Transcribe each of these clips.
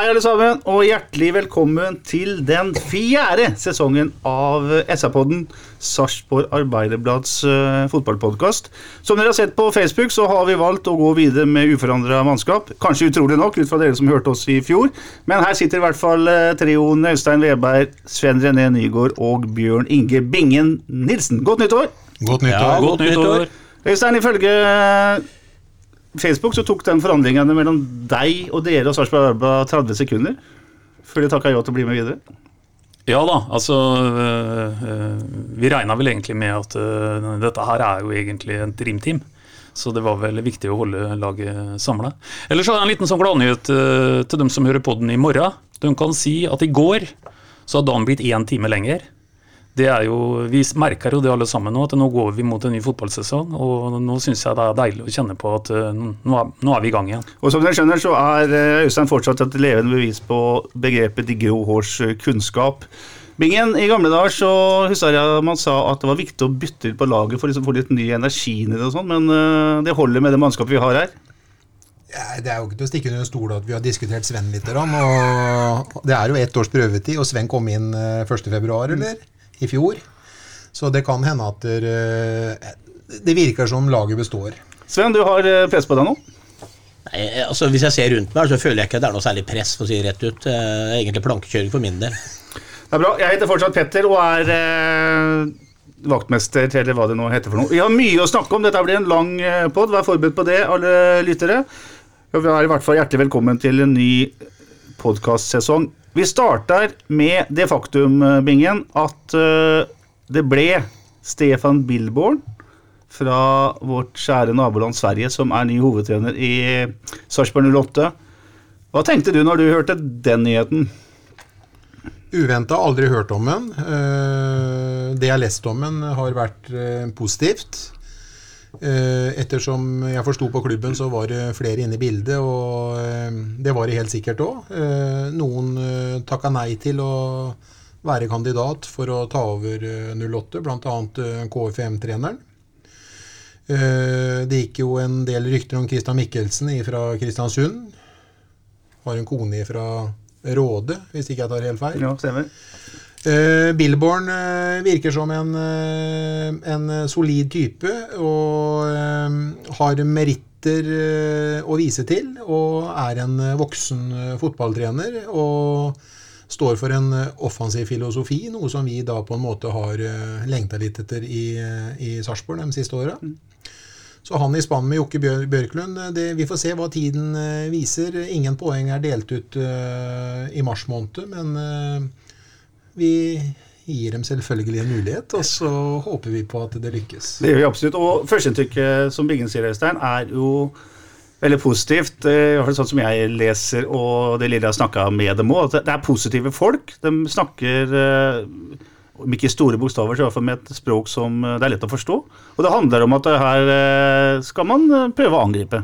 Hei alle sammen, og hjertelig velkommen til den fjerde sesongen av SA-podden, Sarpsborg Arbeiderblads uh, fotballpodkast. Som dere har sett på Facebook, så har vi valgt å gå videre med uforandra mannskap. Kanskje utrolig nok, ut fra dere som hørte oss i fjor. Men her sitter i hvert fall uh, trioen Øystein Weberg, Sven René Nygård og Bjørn Inge Bingen Nilsen. Godt nyttår! Godt nyttår. Ja, godt nyttår. Øystein, ifølge Facebook så tok den forhandlingene mellom deg og dere og Sarpsborg Arbeiderblad 30 sekunder før de takka ja til å bli med videre. Ja da, altså øh, øh, Vi regna vel egentlig med at øh, dette her er jo egentlig en dreamteam. Så det var vel viktig å holde laget samla. Ellers har jeg en liten sånn gladnyhet til dem som hører på den i morgen. De kan si at i går så har dagen blitt én time lenger. Det er jo, Vi merker jo det alle sammen nå, at nå går vi mot en ny fotballsesong. Og nå syns jeg det er deilig å kjenne på at øh, nå er, nå er vi i gang igjen. Og som dere skjønner, så er eh, Øystein fortsatt et levende bevis på begrepet de grå hårs eh, kunnskap. Bingen, I gamle dager så husker jeg man sa at det var viktig å bytte ut på laget for liksom å få litt ny energi inn i det og sånn, men eh, det holder med det mannskapet vi har her. Ja, det er jo ikke til å stikke under en stol at vi har diskutert Sven litt. Og det er jo ett års prøvetid, og Sven kom inn eh, 1.2., eller? I fjor. Så det kan hende at det, det virker som laget består. Sven, du har eh, press på deg nå. Nei, altså Hvis jeg ser rundt meg, så føler jeg ikke at det er noe særlig press. for å si det rett ut. Det er egentlig plankekjøring for min del. Det er bra. Jeg heter fortsatt Petter og er eh, vaktmester, eller hva det nå heter for noe. Vi har mye å snakke om. Dette blir en lang eh, pod. Vær forberedt på det, alle lyttere. Vi er i hvert fall hjertelig velkommen til en ny podkastsesong. Vi starter med det faktum, eh, Bingen, at eh, det ble Stefan Billborn fra vårt kjære naboland Sverige som er ny hovedtrener i Sarpsborg 08. Hva tenkte du når du hørte den nyheten? Uventa, aldri hørt om den. Eh, Det jeg har lest om den, har vært positivt. Eh, Ettersom jeg forsto på klubben, så var det flere inne i bildet, og eh, det var det helt sikkert òg. Noen eh, takka nei til å være kandidat for å ta over eh, 08, bl.a. KFM-treneren. Det gikk jo en del rykter om Christian Mikkelsen fra Kristiansund. Har en kone fra Råde, hvis ikke jeg tar helt feil. Ja, stemmer. Eh, Billborn uh, virker som en, uh, en solid type og har meritter å vise til. Og er en voksen fotballtrener og står for en offensiv filosofi, noe som vi da på en måte har lengta litt etter i, i Sarpsborg de siste åra. Så han i spann med Jokke Bjørklund, det, vi får se hva tiden viser. Ingen poeng er delt ut i mars måned, men vi gir dem selvfølgelig en mulighet, og så håper vi på at det lykkes. Det gjør vi absolutt. Og førsteinntrykket, som Biggen sier, Øystein, er jo veldig positivt. i hvert fall Sånn som jeg leser, og det lille jeg har snakka med dem òg. Det er positive folk. De snakker eh, om ikke store bokstaver, så i hvert fall med et språk som eh, det er lett å forstå. Og det handler om at her eh, skal man prøve å angripe.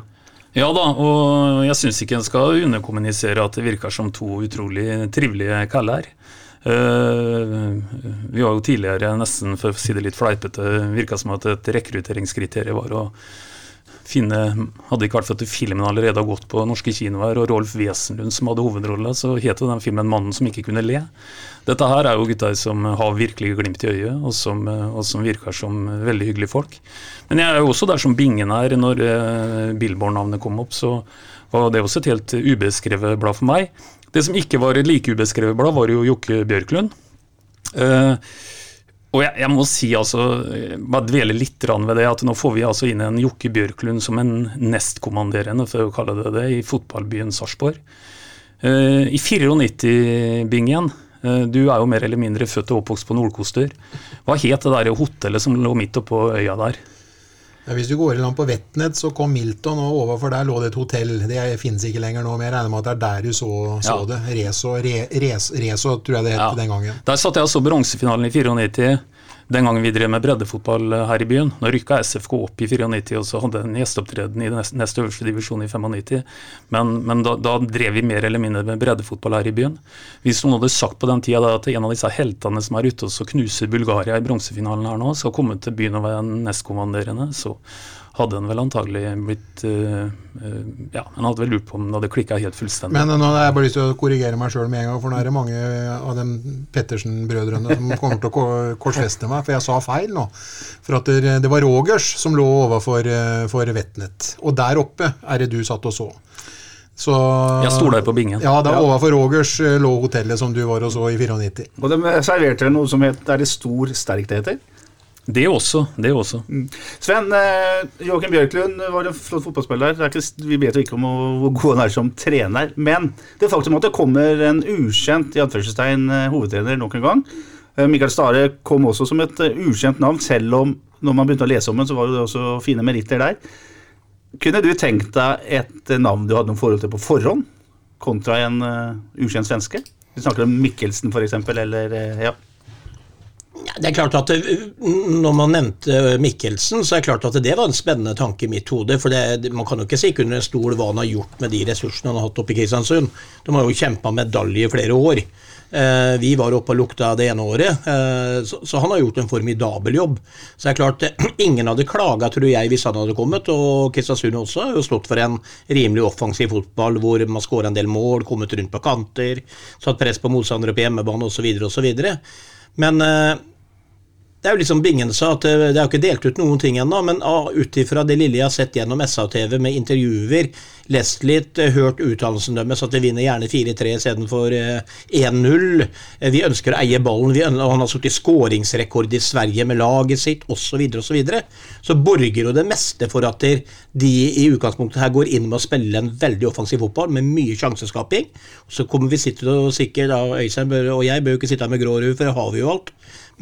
Ja da, og jeg syns ikke en skal underkommunisere at det virker som to utrolig trivelige kaller. Uh, vi var jo tidligere nesten, for å si det litt fleipete, virka som at et rekrutteringskriterium var å finne Hadde ikke vært for at filmen allerede har gått på norske kinoer, og Rolf Wesenlund som hadde hovedrolla, så het den filmen 'Mannen som ikke kunne le'. Dette her er jo gutter som har virkelig glimt i øyet, og som, og som virker som veldig hyggelige folk. Men jeg er jo også der som Bingen er. Når eh, Billborn-navnet kom opp, så var det også et helt ubeskrevet blad for meg. Det som ikke var et like ubeskrevet blad, var jo Jokke Bjørklund. Uh, og jeg, jeg må si altså, eh, bare dvele litt ved det, at nå får vi altså inn en Jokke Bjørklund som en nestkommanderende, for å kalle det det, i fotballbyen Sarpsborg. Uh, I 94, Bingen, uh, du er jo mer eller mindre født og oppvokst på Nordkoster. Hva het det der hotellet som lå midt oppå øya der? Ja, hvis du går i land på Vetnet, så kom Milton, og overfor der lå det et hotell. Det finnes ikke lenger nå, men jeg regner med at det er der du så, så Ja. det. Reso, re, res, Reso, tror jeg det het Ja. den gangen. Der satt jeg og så bronsefinalen i 94, den gangen vi drev med breddefotball eh, her i byen. Nå rykka SFK opp i 94 og så hadde en gjesteopptreden i nest, neste øverste divisjon i 95. Men, men da, da drev vi mer eller mindre med breddefotball her i byen. Hvis noen hadde sagt på den tida da at en av disse heltene som er ute og så knuser Bulgaria i bronsefinalen her nå, skal komme til byen og være nestkommanderende, så hadde en vel antagelig blitt uh, eh, Ja, en hadde vel lurt på om det hadde klikka helt fullstendig. Men nå har jeg bare lyst til å korrigere meg sjøl med en gang, for nå er det mange av de Pettersen-brødrene som kommer til å korsfeste meg, for jeg sa feil nå. For at det, det var Rogers som lå overfor eh, for Vetnet. Og der oppe er det du satt og så. Så Jeg sto der på bingen. Ja, da overfor Rogers eh, lå hotellet som du var og så i 94. Og de serverte noe som het Er det stor sterk det heter? Det også. Det også. Sven, eh, Joakim Bjørklund var en flott fotballspiller. Er ikke, vi vet jo ikke om hvor god han er som trener. Men det faktum at det kommer en ukjent i anførselstegn eh, hovedtrener nok en gang eh, Mikael Stare kom også som et eh, ukjent navn, selv om når man begynte å lese om den, så var det også fine meritter der. Kunne du tenkt deg et eh, navn du hadde noe forhold til på forhånd, kontra en uh, ukjent svenske? Vi snakker om Mikkelsen, f.eks., eller uh, ja. Det er klart at eh, Når man nevnte Mikkelsen, så er det klart at det var en spennende tanke i mitt hode. For det, man kan jo ikke stikke under en stol hva han har gjort med de ressursene han har hatt oppe i Kristiansund. De har jo kjempa medalje i flere år. Eh, vi var oppe og lukta det ene året, eh, så, han har gjort en formidabel jobb. Så det er klart, eh, ingen hadde klaga, tror jeg, hvis han hadde kommet. Og Kristiansund også har jo stått for en rimelig offensiv fotball hvor man skåra en del mål, kommet rundt på kanter, satt press på motstandere på hjemmebane osv. osv. Men eh, det er jo liksom Bingen sa at eh, det er jo ikke delt ut noen ting ennå, men ah, ut ifra det lille jeg har sett gjennom SA-TV med intervjuer, lest litt, eh, hørt uttalelsen deres at vi vinner gjerne 4-3 istedenfor eh, 1-0. Eh, Vi ønsker å eie ballen. Ønsker, han har satt i skåringsrekord i Sverige med laget sitt, osv. osv. Så, videre. så borger jo det meste for at de i utgangspunktet her går inn med å spille en veldig offensiv fotball med mye sjanseskaping. Så kommer vi sitte og sikkert, Øystein og jeg bør jo ikke sitte her med grå rue, for det har vi jo alt.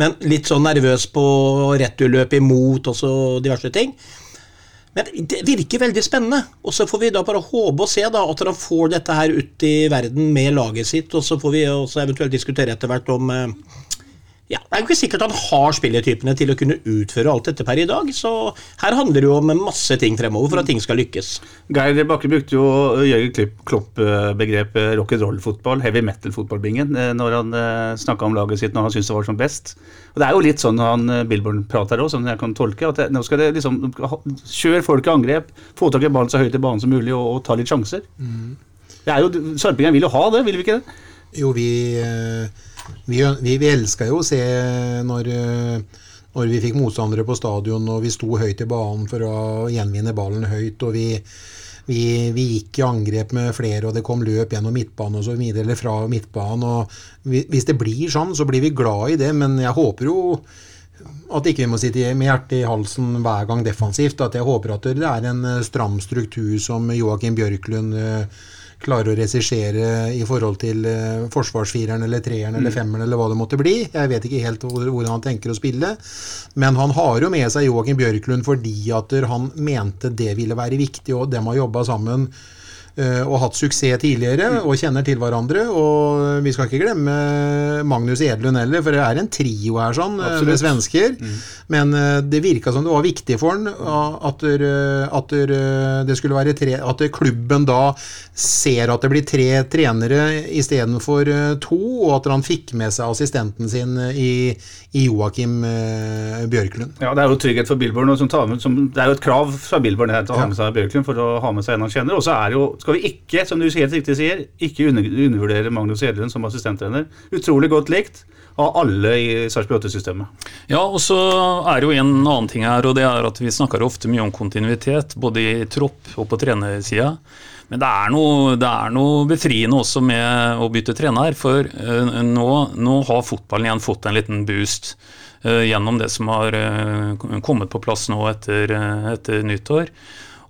Men litt sånn nervøs på returløp imot og så diverse ting. Men det virker veldig spennende. Og så får vi da bare håpe og se da at han får dette her ut i verden med laget sitt, og så får vi også eventuelt diskutere etter hvert om eh, ja, Det er jo ikke sikkert han har spillertypene til å kunne utføre alt dette per i dag, så her handler det jo om masse ting fremover for at ting skal lykkes. Geir Bakke brukte jo Jørgen Klopp-begrepet rock'n'roll-fotball, heavy metal-fotballbingen, eh, når han snakka om laget sitt når han syntes det var som best. Og Det er jo litt sånn han eh, Billborn prater òg, sånn jeg kan tolke. at det, Nå skal det liksom Kjør folk i angrep, få tak i ballen så høyt i banen som mulig og, og ta litt sjanser. Det er jo, Sarpingen vil jo ha det, vil vi ikke det? Jo, vi, eh, vi, vi, vi elska jo å se når, eh, når vi fikk motstandere på stadion og vi sto høyt i banen for å gjenvinne ballen høyt. og vi, vi, vi gikk i angrep med flere, og det kom løp gjennom midtbanen og så videre, eller fra midtbanen. og vi, Hvis det blir sånn, så blir vi glad i det, men jeg håper jo at ikke vi må sitte med hjertet i halsen hver gang defensivt. At jeg håper at det er en eh, stram struktur som Joakim Bjørklund eh, klarer å regissere i forhold til eh, forsvarsfireren eller treeren eller femmeren eller hva det måtte bli. Jeg vet ikke helt hvordan han tenker å spille. Men han har jo med seg Joakim Bjørklund fordi at han mente det ville være viktig, og dem har jobba sammen og hatt suksess tidligere og kjenner til hverandre. Og vi skal ikke glemme Magnus Edlund heller, for det er en trio her sånn Absolutt. med svensker. svensker. Men eh, det virka som det var viktig for han ah, at, der, eh, at der, eh, det skulle være tre At klubben da ser at det blir tre trenere istedenfor to, og at han fikk med seg assistenten sin eh, i, i Joakim eh, Bjørklund. Ja, Det er jo trygghet for Billborn. Som tar med, som, det er jo et krav fra Billborn å ha med seg Bjørklund for å ha med seg en han kjenner. Og så er jo, skal vi ikke, som du helt riktig sier, ikke undervurdere Magnus Gjedlund som assistenttrener. Utrolig godt likt av alle i Sarpsborg 8-systemet. Ja, og så er det jo en annen ting her, og det er at vi snakker ofte mye om kontinuitet, både i tropp og på trenersida. Men det er, noe, det er noe befriende også med å bytte trener, for eh, nå, nå har fotballen igjen fått en liten boost eh, gjennom det som har eh, kommet på plass nå etter, etter nyttår.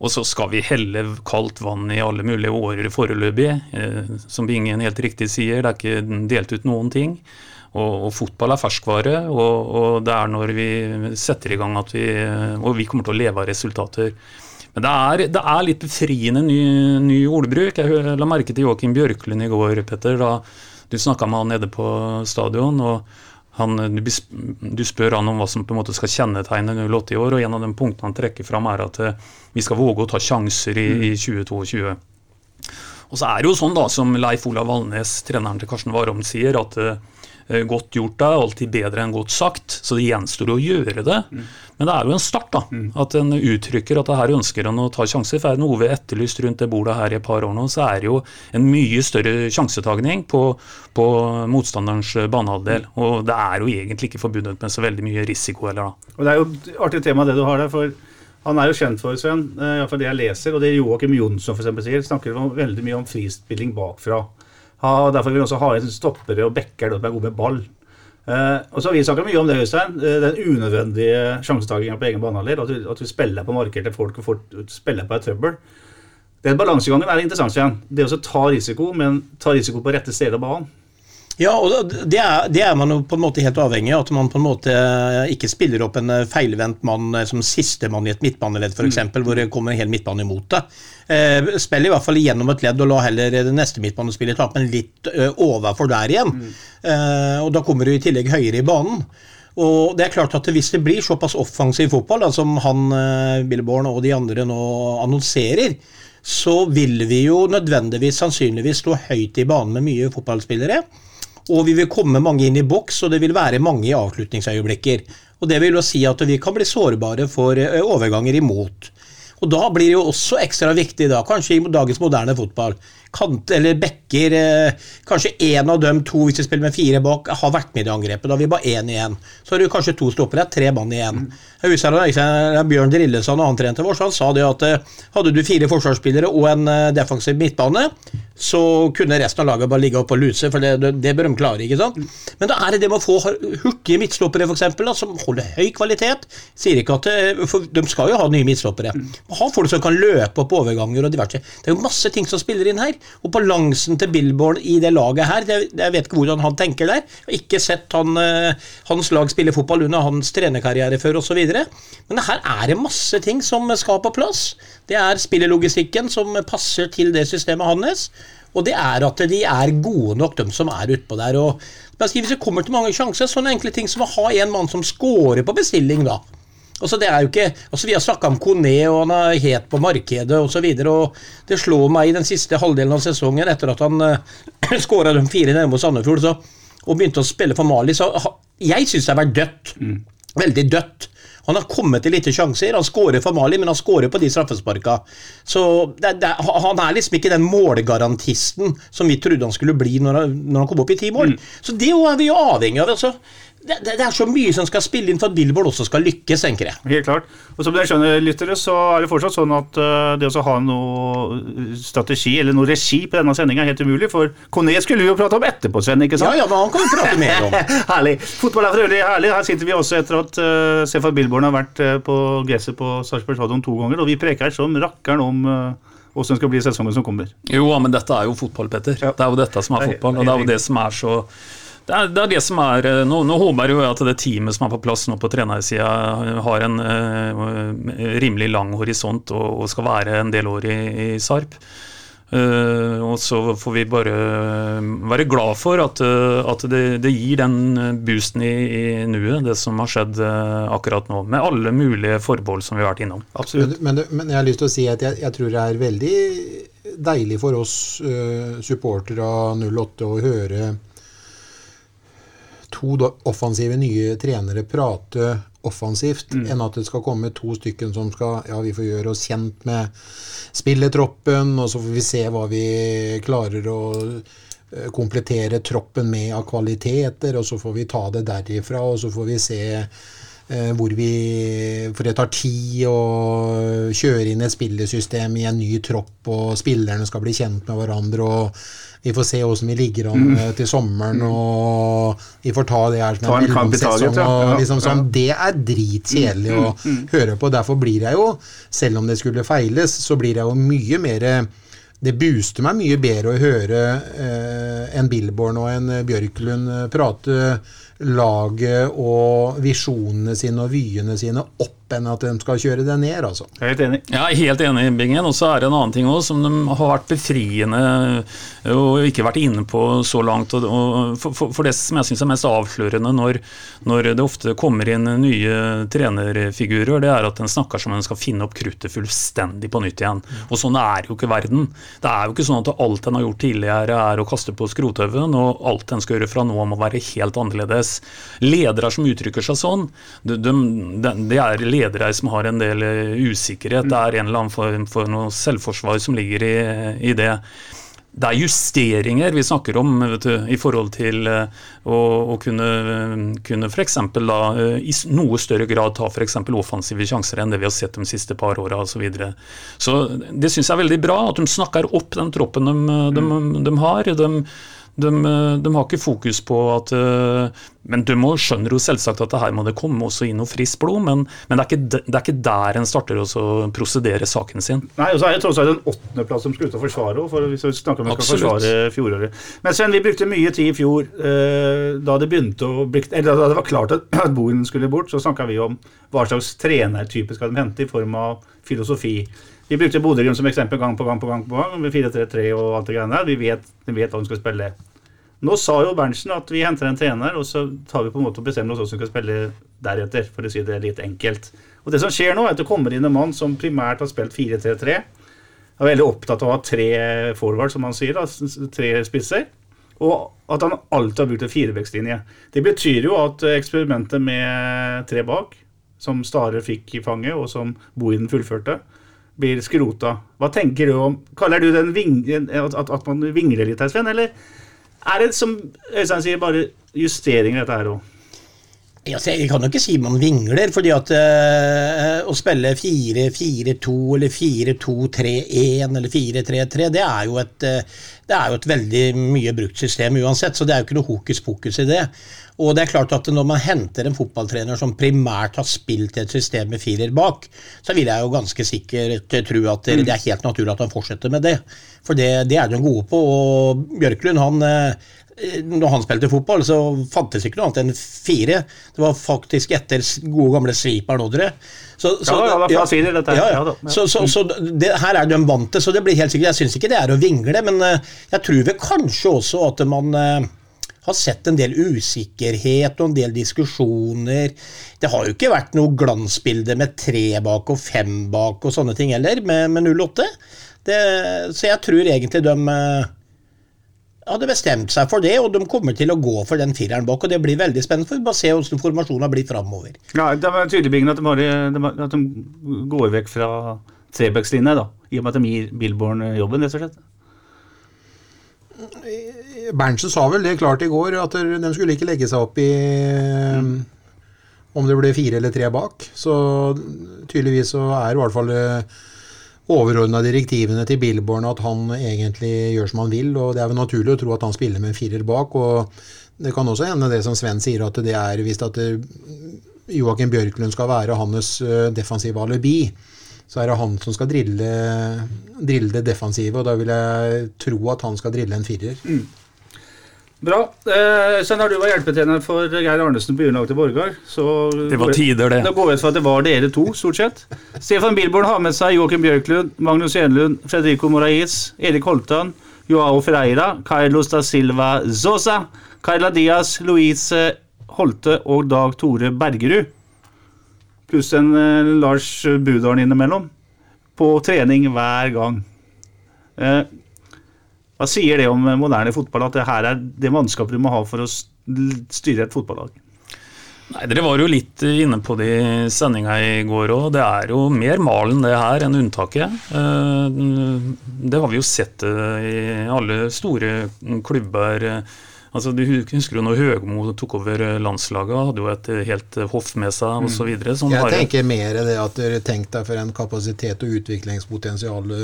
Og så skal vi helle kaldt vann i alle mulige årer foreløpig. Eh, som Bingen helt riktig sier, det er ikke delt ut noen ting. og, og fotball er ferskvare, og, og, det er når vi setter i gang at vi Og vi kommer til å leve av resultater. Men det er, det er litt befriende ny, ny, ordbruk. Jeg la merke til Joakim Bjørklund i går, Petter, da du snakka med han nede på stadion. og han, du, du, spør han om hva som på en måte skal kjennetegne 08 i år, og en av de punktene han trekker fram, er at eh, vi skal våge å ta sjanser i, i 2022. Og så er det jo sånn, da, som Leif Olav Valnes, treneren til Karsten Warholm, sier, at uh, godt gjort er alltid bedre enn godt sagt. Så det gjenstår å gjøre det. Mm. Men det er jo en start, da. Mm. At en uttrykker at det her ønsker en å ta sjanser. For er det noe vi har etterlyst rundt det bordet her i et par år nå, så er det jo en mye større sjansetagning på, på motstanderens banehalvdel. Mm. Og det er jo egentlig ikke forbundet med så veldig mye risiko heller, da. Og Det er jo artig tema det du har der. for han er jo kjent for, Sven, eh, iallfall det jeg leser, og det Joakim Jonsson for eksempel, sier, snakker veldig mye om frispilling bakfra. Ha, derfor vil vi også ha inn stoppere og backer som er gode med ball. Eh, og så har vi snakka mye om det, Øystein. Eh, den unødvendige sjansetakinga på egen banehalvdel. At, at, vi spiller på markedet til folk og får, spiller på et trøbbel. Den balansegangen er interessant. igjen. Det å ta risiko, men ta risiko på rette steder av banen. Ja, og det er, det er, man jo på en måte helt avhengig av. At man på en måte ikke spiller opp en eh, feilvendt mann eh, som sistemann i et midtbaneledd, f.eks., mm. hvor det kommer en hel midtbane imot deg. Eh, spill i hvert fall gjennom et ledd, og la heller det neste midtbanespillet ta opp en litt overfor der igjen. Mm. Eh, og Da kommer du i tillegg høyere i banen. Og det er klart at Hvis det blir såpass offensiv fotball da, som han eh, Billborn og de andre nå annonserer, så vil vi jo nødvendigvis sannsynligvis stå høyt i banen med mye fotballspillere. Og vi vil komme mange inn i boks, og det vil være mange i avslutningsøyeblikker. Og Det vil jo si at vi kan bli sårbare for eh, overganger imot. Og Da blir det jo også ekstra viktig, da, kanskje i dagens moderne fotball, kant eller backer eh, Kanskje én av dem to, hvis vi spiller med fire bak, har vært med i angrepet. Da har vi bare én igjen. Så har du kanskje to stoppere, tre mann igjen. Jeg husker Bjørn Drillesand, han trente vår, så han sa det at eh, hadde du fire forsvarsspillere og en defensiv midtbane, så kunne resten av laget bare ligge opp og luse, for det, det, bør de klare. ikke sant? Men da er det det med å få hurtige midtstoppere eksempel, som holder høy kvalitet. Sier ikke at det, for De skal jo ha nye midtstoppere. Ha folk som kan løpe opp overganger og diverse. Det er jo masse ting som spiller inn her. Og balansen til Billborn i det laget her, det, jeg vet ikke hvordan han tenker der. Jeg har ikke sett han, eh, hans lag spille fotball under hans trenerkarriere før osv. Men her er det masse ting som skal på plass. Det er spillelogistikken som passer til det systemet hans. Og det er at de er gode nok, de som er utpå der. og Hvis det kommer til mange sjanser, sånne enkle ting som å ha en mann som scorer på bestilling, da. Altså det er jo ikke, altså Vi har snakka om Kone, og han er het på markedet osv. Det slår meg i den siste halvdelen av sesongen, etter at han uh, skåra de fire nede mot Sandefjord og begynte å spille for Mali, så jeg syns det har vært dødt. Mm. Veldig dødt. Han har kommet til lite sjanser. Han skårer for Mali, men han skårer på de straffesparka. Så det, det, Han er liksom ikke den målgarantisten som vi trodde han skulle bli når han, når han kom opp i ti mål. Mm. Så det er vi jo avhengig av. altså det, det, er så mye som skal spille inn for at Billboard også skal lykkes, tenker jeg. Helt klart. Og som dere skjønner, lyttere, så er det fortsatt sånn at uh, det å ha noe strategi eller noe regi på denne sendinga er helt umulig. For Kone skulle vi jo prate om etterpå, Sven. ikke sant? Ja, ja, men han kan vi prate mer om. herlig. Fotball er for øvrig herlig. Her sitter vi også etter at uh, Stefan Billboard har vært uh, på gresset på Sarpsborg stadion to ganger, og vi preker som rakkeren om uh, hvordan skal bli sesongen som kommer. Jo, men dette er jo fotball, Petter. Ja. Det er jo dette som er fotball, og det er jo det som er så det er, det er, det som er eh, Nå, nå håper jeg jo at det teamet som er på plass nå på trenersida, har en uh, rimelig lang horisont og, og, skal være en del år i, i Sarp. Uh, og så får vi bare være glad for at, uh, at det, det, gir den boosten i, i nuet, det som har skjedd uh, akkurat nå. Med alle mulige forbehold som vi har vært innom. Absolutt. Men, men, men, jeg har lyst til å si at jeg, jeg tror det er veldig deilig for oss supportere av 08 å høre to offensive nye trenere prate offensivt, mm. enn at det skal komme to stykker som skal Ja, vi får gjøre oss kjent med spilletroppen, og så får vi se hva vi klarer å eh, komplettere troppen med av kvaliteter, og så får vi ta det derifra, og så får vi se eh, hvor vi For det tar tid å kjøre inn et spillesystem i en ny tropp, og spillerne skal bli kjent med hverandre. og vi får se åssen vi ligger an mm. til sommeren, mm. og vi får ta det her som en mellomsesong. Ja. Liksom sånn, det er dritkjedelig mm. å mm. høre på. Derfor blir jeg jo, selv om det skulle feiles, så blir jeg jo mye mer det booster meg mye bedre å høre eh, en Billborn og en Bjørklund eh, prate laget og visjonene sine og vyene sine opp enn at de skal kjøre det ned, altså. Helt enig. Er helt enig, Bingen. Og så er det en annen ting også, som de har vært befriende og ikke vært inne på så langt. Og, og for, for, for, det som jeg syns er mest avslørende når, når, det ofte kommer inn nye trenerfigurer, det er at en snakker som om en skal finne opp kruttet fullstendig på nytt igjen. Og sånn er jo ikke verden. Det er jo ikke sånn at alt en har gjort tidligere er å kaste på skrothaugen, og alt en skal gjøre fra nå må være helt annerledes. Ledere som uttrykker seg sånn, det de, de, de er ledere som har en del eh, usikkerhet. Det er en eller annen form for noe selvforsvar som ligger i, i det. Det er justeringer vi snakker om du, i forhold til uh, å, å, kunne, kunne da i noe større grad ta f.eks. offensive sjanser enn det vi har sett de siste par åra osv. Så, videre. så det syns jeg er veldig bra, at de snakker opp den troppen de, de, de har. De, de, de, har ikke fokus på at eh, Men de må skjønner jo selvsagt at det her må det komme også inn noe friskt blod, men, men det, er ikke, det, er ikke, der en starter å prosedere saken sin. Nei, og så er det tross alt en åttendeplass som skal ut og forsvare for hvis vi snakker om vi skal forsvare fjoråret. Men Sven, vi brukte mye tid i fjor eh, da det begynte å bli, eller da det var klart at, at skulle bort, så snakka vi om hva slags trenertype skal de hente i form av filosofi. Vi brukte Bodø-Glimt som eksempel gang på gang på gang. på gang, med 4-3-3 og alt det greiene der. Vi vet, vi vet hva de skal spille. Nå sa jo Berntsen at vi henter en trener, og så tar vi på en måte og bestemmer oss hvordan vi skal spille deretter, for å si det litt enkelt. Og Det som skjer nå, er at det kommer inn en mann som primært har spilt 4-3-3. Er veldig opptatt av å ha tre forward, som han sier, da, tre spisser. Og at han alltid har brukt en firevekstlinje. Det betyr jo at eksperimentet med tre bak, som Stare fikk i fanget, og som Bohinen fullførte, blir skrota. Hva tenker du om Kaller du det ving, at, at, man vingler litt her, Sven? Eller er det som Øystein sier, bare justeringer dette her òg? Jeg kan jo ikke si man vingler, fordi at uh, å spille 4-4-2 eller 4-2-3-1 eller 4-3-3, det, er jo et, uh, det er jo et veldig mye brukt system uansett, så det er jo ikke noe hokus pokus i det. Og det er klart at når man henter en fotballtrener som primært har spilt et system med firer bak, så vil jeg jo ganske sikkert tro at det er helt naturlig at han fortsetter med det. For det, det er de gode på. Og Bjørklund han uh, når han spilte fotball, så fantes ikke noe annet enn fire. Det var faktisk etter gode gamle Sviperen Odderud. Så, så, ja, ja, ja, fire, dette. Ja, ja. Så, så, så det, her er de vant til, så det blir helt sikkert Jeg syns ikke det er å vingle, men uh, jeg tror vel kanskje også at man uh, har sett en del usikkerhet og en del diskusjoner. Det har jo ikke vært noe glansbilde med tre bak og fem bak og sånne ting heller, med, med 08. Det, så jeg tror egentlig de hadde bestemt seg for det, og de kommer til å gå for den fireren bak. og Det blir veldig spennende, for vi bare se hvordan formasjonen blir framover. Ja, det var tydelig at de, har, at de går vekk fra trebackslinja, i og med at de gir Billborn jobben, rett og slett. Berntsen sa vel det klart i går, at de skulle ikke legge seg opp i mm. om det ble fire eller tre bak. Så tydeligvis så er i hvert fall eh, overordna direktivene til Billborn at han egentlig gjør som han vil. og Det er vel naturlig å tro at han spiller med en firer bak. og Det kan også hende det som Sven sier, at det er hvis at eh, Joakim Bjørklund skal være hans eh, defensive alibi, så er det han som skal drille, drille det defensive. og Da vil jeg tro at han skal drille en firer. Mm. Bra. Eh, har du vært hjelpetrener for Geir Arnesen på juniorlaget til Borgar. Det var tider, det. Da går vi ut fra at det var dere to, stort sett. Stefan Bilborn har med seg Joakim Bjørklund, Magnus Enlund, Fredrico Morais, Erik Holtan, Joao Ferreira, Carlos da Silva Zosa, Carla Diaz, Louise Holte og Dag Tore Bergerud. Pluss en eh, Lars Budalen innimellom. På trening hver gang. Uh, hva sier det om moderne fotball, at det her er det mannskapet du må ha for å styre et fotballag? Nei, Dere var jo litt inne på det i sendinga i går òg. Det er jo mer malen det her enn unntaket. Eh, det har vi jo sett eh, i alle store klubber Altså, du husker jo når Høgmo tok over landslaget, hadde jo et helt hoff med seg osv. Jeg Jeg tenker mer det at dere tenkte deg for en kapasitet og utviklingspotensial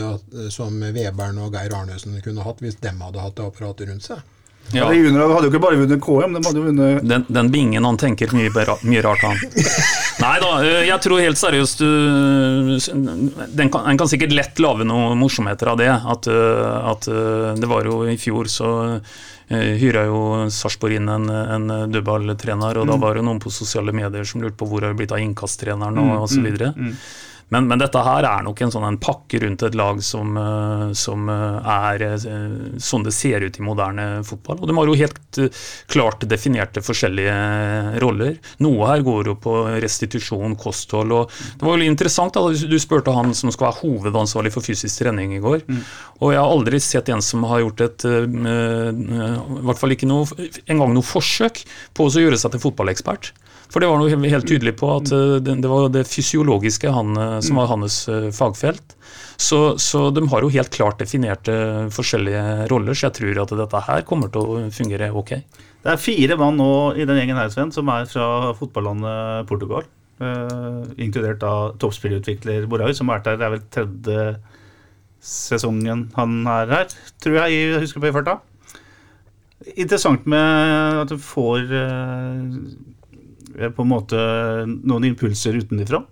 som Vebern og Geir Arnesen kunne hatt hvis dem hadde hatt det apparatet rundt seg. Ja. De juniorene hadde jo ikke bare vunnet KM, de hadde jo vunnet Den, den bingen, han tenker mye, bra- mye rart, han. Nei da, eh, jeg tror helt seriøst du, den kan, En kan sikkert lett lage noen morsomheter av det. At, eh, at eh, det var jo i fjor så hyra jo Sarpsborg inn en, en dødballtrener, og da var det noen på sosiale medier som lurte på hvor har det blitt av innkasttreneren og, så videre. Men, men dette her er nok en sånn en pakke rundt et lag som, eh, som eh, er eh, sånn det ser ut i moderne fotball. Og de har jo helt klart definerte forskjellige roller. Noe her går jo på restitusjon, kosthold. og Det var jo interessant da, du spurte han som skal være hovedansvarlig for fysisk trening i går. Og jeg har aldri sett en som har gjort et I hvert fall ikke noe, engang noe forsøk på å gjøre seg til fotballekspert. For det var noe helt- tydelig på at eh, det, var det fysiologiske han, eh, som var hans eh, fagfelt. Så, så de har jo helt klart definerte forskjellige roller, så jeg tror at dette her kommer til å fungere ok. Det er fire mann nå i den gjengen her, Sven, som er fra fotballandet Portugal. Uh, inkludert da toppspillutvikler Borhaug, som har vært der. Det er vel tredje sesongen han er her, tror jeg, jeg husker på i farta. Interessant med at du får eh, på en måte noen impulser utenfra.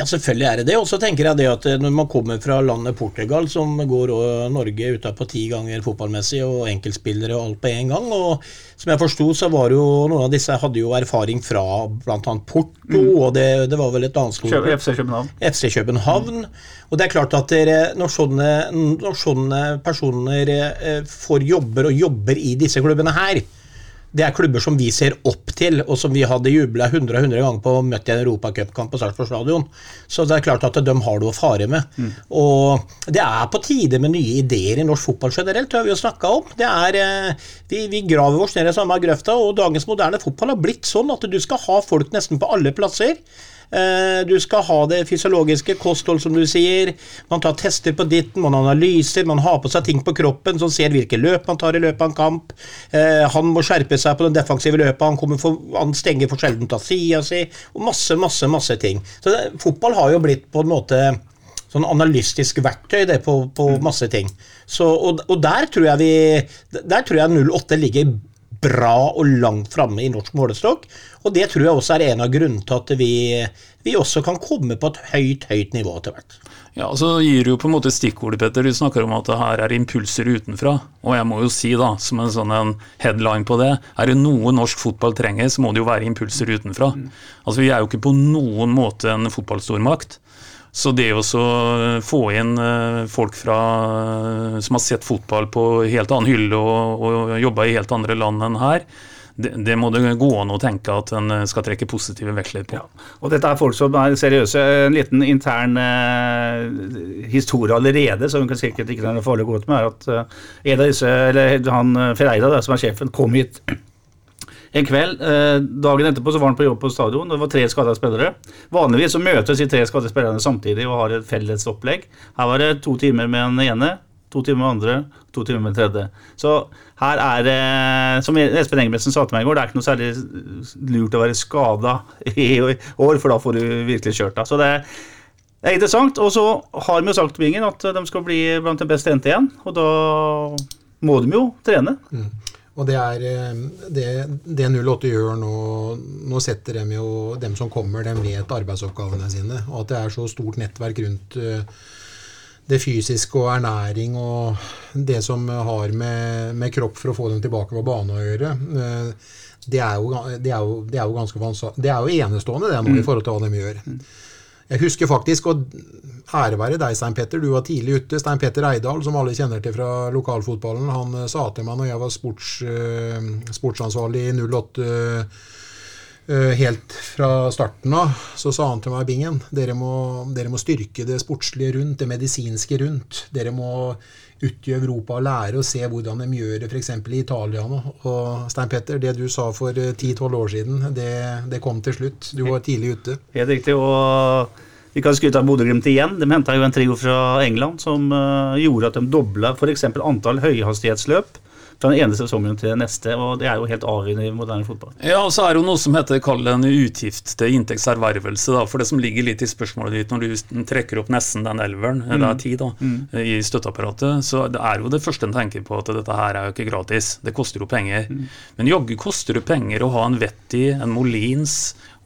Ja, selvfølgelig er det det. Og så tenker jeg det at eh, når man kommer fra landet Portugal, som går og Norge utapå ti ganger fotballmessig, og enkeltspillere og alt på én gang, og som jeg forsto, så var jo noen av disse hadde jo erfaring fra bl.a. Porto, og det, det var vel et annet skole. FC København. FC København. Og det er klart at dere, når, sånne, når sånne personer eh, får jobber og jobber i disse klubbene her, det er klubber som vi ser opp til, og som vi hadde jubla 100 og 100 ganger på og møtt i en europacupkamp på Sarpsborg stadion. Så det er klart at de har noe å fare med. Og det er på tide med nye ideer i norsk fotball generelt, det har vi jo snakka om. Det er, eh, vi, vi graver oss ned i samme grøfta, og dagens moderne fotball har blitt sånn at du skal ha folk nesten på alle plasser. Eh, Du skal ha det fysiologiske kosthold, som du sier. Man tar tester på ditten, man analyser, man har på seg ting på kroppen som ser hvilke løp man tar i løpet av en kamp. Eh, Han må skjerpe seg på den defensive løpet, han, kommer for, han stenger for sjelden av sida si, og masse, masse, masse ting. Så det, Fotball har jo blitt på en måte sånn analystisk verktøy det på, på masse ting. Så, og, og der tror jeg vi Der tror jeg 08 ligger bra og langt framme i norsk målestokk. Og det tror jeg også er en av grunnene til at vi, vi også kan komme på et høyt, høyt nivå etter hvert. Ja, så gir du jo på en måte stikkordet, Petter. Du snakker om at det her er impulser utenfra. Og jeg må jo si, da, som en sånn en headline på det, er det noe norsk fotball trenger, så må det jo være impulser utenfra. Altså, Vi er jo ikke på noen måte en fotballstormakt. Så det å få inn eh, folk fra, som har sett fotball på helt annen hylle og, og jobba i helt andre land enn her, det, det må det gå an å tenke at en skal trekke positive veksler på. Og dette er folk som er seriøse. En liten intern eh, historie allerede, som sikkert ikke er farlig å gå ut med, er at eh, en av disse, eller han eh, Ferreira, som er sjefen, kom hit en kveld. Eh, dagen etterpå så var han på jobb på stadion. Det var tre skada spillere. Vanligvis så møtes de tre skadde spillerne samtidig og har et felles opplegg. Her var det to timer med den ene, to timer med andre, to timer med tredje. Så her er det, som Espen Engebretsen sa til meg i går, det er ikke noe særlig lurt å være skada i år, for da får du virkelig kjørt deg. Så det er er interessant. Og så har vi jo sagt til Bingen at de skal bli blant de best trente igjen. Og da må de jo trene. Og det er eh, det, det 08 gjør nå Nå setter de jo dem som kommer, de vet arbeidsoppgavene sine. Og at det er så stort nettverk rundt eh, det fysiske og ernæring og det som har med, med kropp for å få dem tilbake på bane å gjøre. eh, Det er jo, det er jo, det er jo ganske. Det er jo enestående det nå i forhold til hva de gjør. Jeg husker faktisk, og ære være deg, Stein Petter, du var tidlig ute. Stein Petter Eidal, som alle kjenner til fra lokalfotballen, han sa til meg når jeg var sports, eh, sportsansvarlig i 08 eh, helt fra starten av, så sa han til meg, Bingen, dere må, dere må styrke det sportslige rundt, det medisinske rundt. Dere må ut i Europa og lære og se hvordan de gjør det f.eks. i Italia nå. Og Stein Petter, det du sa for eh, 10-12 år siden, det, det kom til slutt. Du var tidlig ute. Helt riktig. Og vi kan skryte av Bodø-Glimt igjen. De henta jo en trio fra England som eh, gjorde at de dobla f.eks. antall høyhastighetsløp fra den ene sesongen til den neste, og det er jo helt avgjørende i moderne fotball. Ja, og så er det jo noe som heter kall det en utgift til inntektservervelse. da, For det som ligger litt i spørsmålet ditt når du trekker opp nesten den elveren, det er ti da, i støtteapparatet, så det er jo det første en tenker på at dette her er jo ikke gratis. Det koster jo penger. Men jaggu koster det penger å ha en Vetti, en Molins,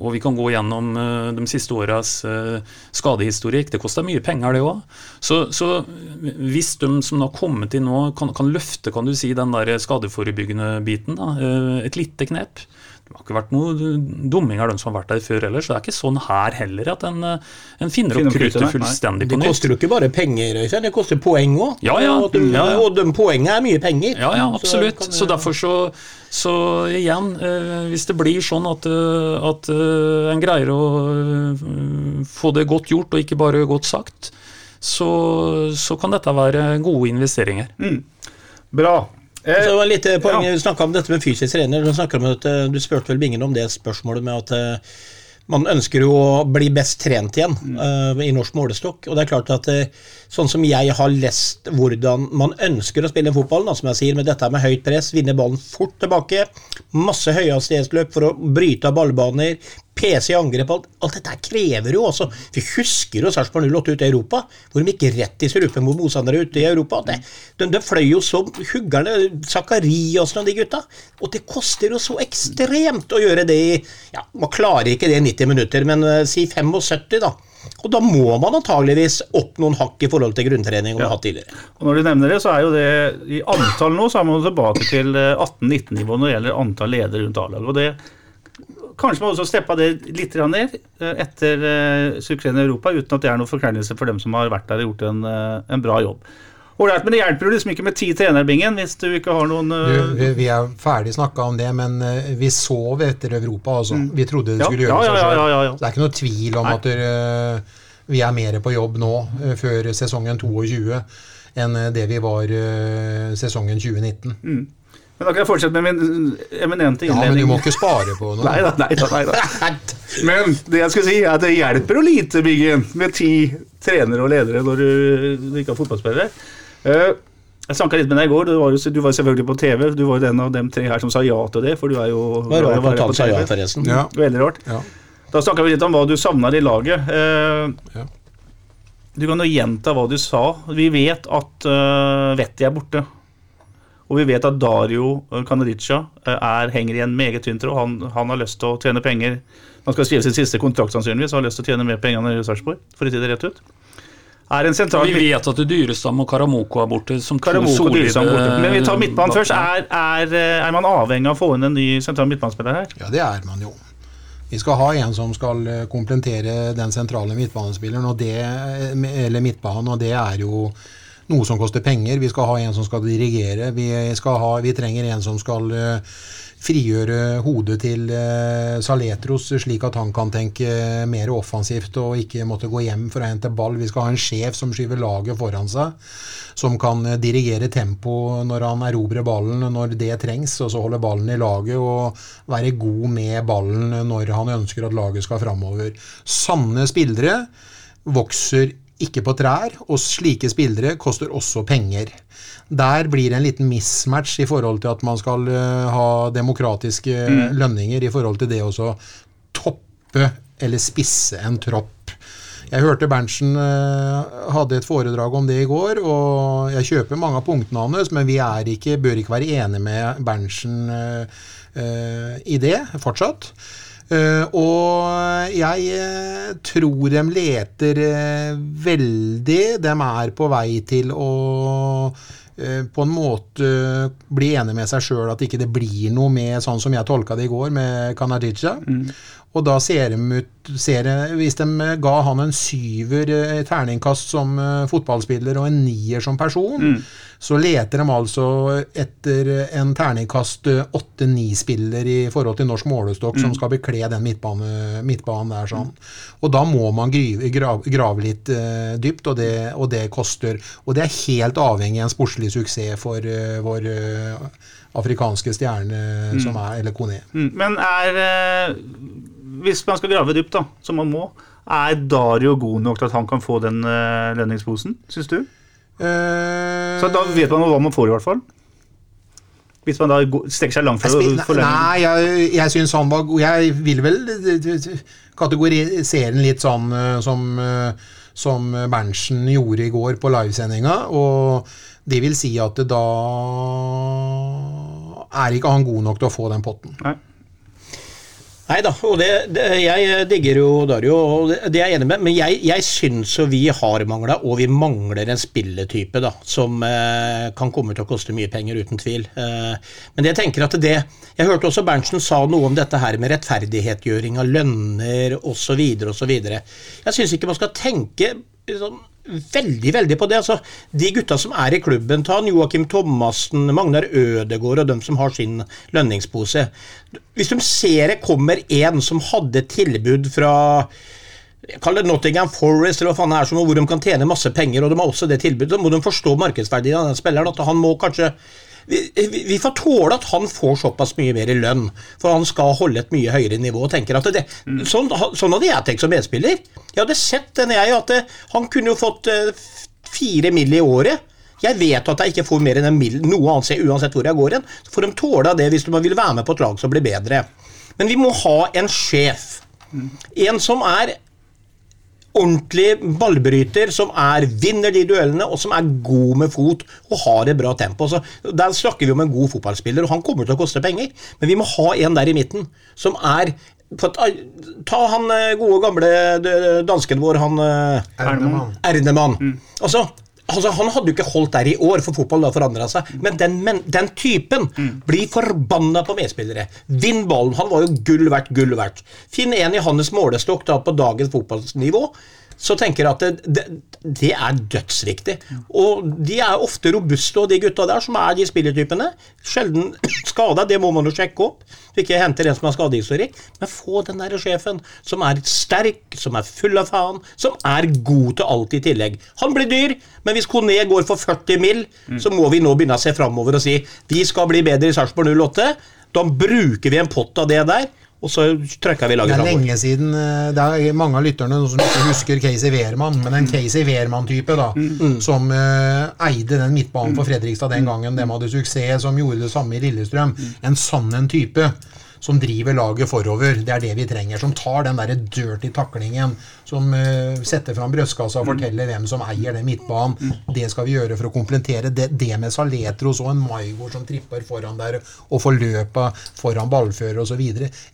og vi kan gå gjennom eh, de siste åras eh, skadehistorikk. Det koster mye penger, det òg. Så, så hvis de som har kommet inn nå, kan, kan løfte kan du si, den der skadeforebyggende biten, da, eh, et lite knep det har ikke vært noen av den som har vært der før heller. Så det er ikke sånn her heller at en, eh, en finner opp kruttet, fullstendig på nytt. Det koster jo ikke bare penger, Øystein, det koster poeng òg. Ja, ja. Og, de, Ja, ja. og de poengene er mye penger. Ja, ja, absolutt. Så, Så, derfor så, så igjen, eh, hvis det blir sånn at, eh, at eh, en greier å få det godt gjort, og ikke bare godt sagt, så, så kan dette være gode investeringer. Bra. Så Eh, det var litt eh, poeng, Ja. Du snakka om dette med fysisk trener. Du, om at, eh, du spurte vel Bingen om det spørsmålet med at eh, man ønsker jo å bli best trent igjen eh, i norsk målestokk. Og det er klart at uh, sånn som jeg har lest hvordan man ønsker å spille fotball, da, som jeg sier, med dette med høyt press, vinne ballen fort tilbake, masse høyhastighetsløp for å bryte av ballbaner, PC angrep, alt, alt dette krever jo også Vi husker jo Sarpsborg 08 ute i Europa, hvor de gikk rett i strupen mot motstandere ute i Europa. Det, de, de fløy jo som huggerne, Zakariassen og de gutta. Og det koster jo så ekstremt å gjøre det i ja, Man klarer ikke det i 90 minutter, men uh, si 75, da. Og da må man antageligvis opp noen hakk i forhold til grunntrening man har hatt tidligere. Og når du nevner det, så er jo det i antall nå, så er man tilbake til eh, 18-19-nivå når det gjelder antall ledere rundt A-laget. Og det Kanskje man også steppa det litt ned eh, etter eh, suksessen i Europa, uten at det er noen forkleinelse for dem som har vært der og gjort en, eh, en bra jobb. Ålreit, men det hjelper jo liksom ikke med ti trenerbingen hvis du ikke har noen Du, vi, er ferdig snakka om det, men vi sov etter Europa. Altså. Vi trodde det skulle ja, gjøre ja, ja, ja, ja. Så Det er ikke noe tvil om Nei. at eh, vi er mer på jobb nå, før sesongen 22, enn det vi var sesongen 2019. Men da kan jeg fortsette med min eminente innledning. Ja, men du må ikke spare på noe. Nei da, nei da. Nei da. Men det jeg skulle si, er at det hjelper å lite, Biggen, med ti trenere og ledere når du, du ikke har fotballspillere. Eh, jeg snakka litt med deg i går. Du var, jo, du var selvfølgelig på TV. Du var jo den av dem tre her som sa ja til det. For du er jo Det var rart at han sa ja, forresten. Ja, Veldig rart. ja. Da snakka vi litt om hva du savna i laget. Eh, Ja. Du kan jo gjenta hva du sa. Vi vet at uh, Vetti er borte. Og vi vet at Dario Kanadica uh, er, henger i en meget tynn tråd. Han, han har lyst til å tjene penger. Han skal skrive sin siste kontrakt sannsynligvis og har lyst til å tjene mer penger enn i Sarpsborg. For å si det rett ut. Er en sentral Vi vet at det Dyrestam og Karamoko er borte som to solide borte. Men vi tar midtbanen først. Er, er, eh, er man avhengig av å få inn en ny sentral midtbanespiller her? Ja, det er man jo. Vi skal ha en som skal komplementere den sentrale midtbanespilleren, og det, eller midtbanen, og det er jo noe som koster penger. Vi skal ha en som skal dirigere. Vi, skal ha, vi trenger en som skal eh, frigjøre hodet til eh, Saletros, slik at han kan tenke mer offensivt og ikke måtte gå hjem for å hente ball. Vi skal ha en sjef som skyver laget foran seg, som kan eh, dirigere tempo når han erobrer ballen når det trengs, og så holde ballen i laget og være god med ballen når han ønsker at laget skal framover. Sanne spillere vokser ikke på trær, og slike spillere koster også penger. Der blir det en liten mismatch i forhold til at man skal eh, ha demokratiske lønninger i forhold til det å toppe eller spisse en tropp. Jeg hørte Berntsen eh, hadde et foredrag om det i går, og jeg kjøper mange av punktene hans, men vi er ikke, bør ikke være enige med Berntsen eh, eh, i det fortsatt. Eh, og jeg eh, tror de leter eh, veldig. De er på vei til å på en måte bli enig med seg sjøl at ikke det blir noe med sånn som jeg tolka det i går, med Kanadija. Og da ser de ut ser, Hvis de ga han en syver terningkast som fotballspiller og en nier som person, så leter de altså etter en terningkast åtte-ni-spiller i forhold til norsk målestokk som skal bekle den midtbane, midtbanen der. sånn. Og da må man grave, grave, grave litt uh, dypt, og det, og det koster. Og det er helt avhengig av en sportslig suksess for uh, vår uh, afrikanske stjerne, som er eller Kone. Mm, Men er eh, Hvis man skal grave dypt, da, som man må, er Dario god nok til at han kan få den eh, lønningsposen, syns du? Eh, Så da vet man hva man får, i hvert fall. Hvis man da strekker seg langt spil- for lønning. Nei, jeg, jeg syns han var god. Jeg vil vel kategorisere den litt sånn eh, som, eh, som Berntsen gjorde i går på livesendinga. Og det vil si at da er ikke han god nok til å få den potten. Nei. Nei da, og det, det, jeg digger jo Dario, og det, det er jeg enig med, men jeg, jeg syns jo vi har mangla, og vi mangler en spilletype da, som eh, kan komme til å koste mye penger, uten tvil. Eh, men jeg tenker at det Jeg hørte også Berntsen sa noe om dette her med rettferdighetgjøring av lønner osv. osv. Jeg syns ikke man skal tenke sånn veldig veldig på det. altså De gutta som er i klubben, ta Joakim Thomassen, Magnar Ødegård og dem som har sin lønningspose. Hvis de ser det kommer en som hadde tilbud fra kaller det Nottingham Forest, eller hva faen det er, som, hvor de kan tjene masse penger, og de har også det tilbudet, så må de forstå markedsverdien av den spilleren. At han må kanskje vi, vi, får tåle at han får såpass mye mer i lønn, for han skal holde et mye høyere nivå. og tenker at det, sånn, sånn hadde jeg tenkt som medspiller. Jeg hadde sett den jeg, at det, han kunne jo fått eh, fire mill. i året. Jeg vet at jeg ikke får mer enn en mill. noe annet uansett hvor jeg går hen. Så får de tåle det hvis de vil være med på et lag som blir bedre. Men vi må ha en sjef. En som er ordentlig ballbryter, som er, vinner de duellene, og som er god med fot og har et bra tempo. Så der snakker vi om en god fotballspiller, og han kommer til å koste penger. Men vi må ha en der i midten som er Ta han eh, gode, gamle eh, dansken vår, han Ernemann. Ernemann. Mm. Altså, altså, han hadde jo ikke holdt der i år, for fotball har forandra seg. Men den, men den typen blir forbanna på medspillere. Vinn ballen. Han var jo gull verdt, gull verdt. Finn en i hans målestokk da på dagens fotballnivå. Så tenker jeg at det, det, er dødsviktig. Og de er ofte robuste, og de gutta der som er de spillertypene. Sjelden skada, det må man jo sjekke opp. Så ikke henter en som har skadehistorikk. Men få den der sjefen som er sterk, som er full av faen, som er god til alt i tillegg. Han blir dyr, men hvis Kone går for 40 mill., så må vi nå begynne å se framover og si vi skal bli bedre i Sarpsborg 08. Da bruker vi en pott av det der, og så trykker vi laget framover. Det er lenge siden eh, Det er mange av lytterne som ikke husker Casey Wehrmann, men en Casey Wehrmann-type da, som uh, eide den midtbanen for Fredrikstad den gangen de hadde suksess, som gjorde det samme i Lillestrøm. En sann en type som driver laget forover. Det er det vi trenger. Som tar den der dirty taklingen. Som uh, setter fram brystkassa og forteller hvem som eier den midtbanen. Det skal vi gjøre for å komplettere det, det med Saletros og en Maigård som tripper foran der og får løpa foran ballfører osv.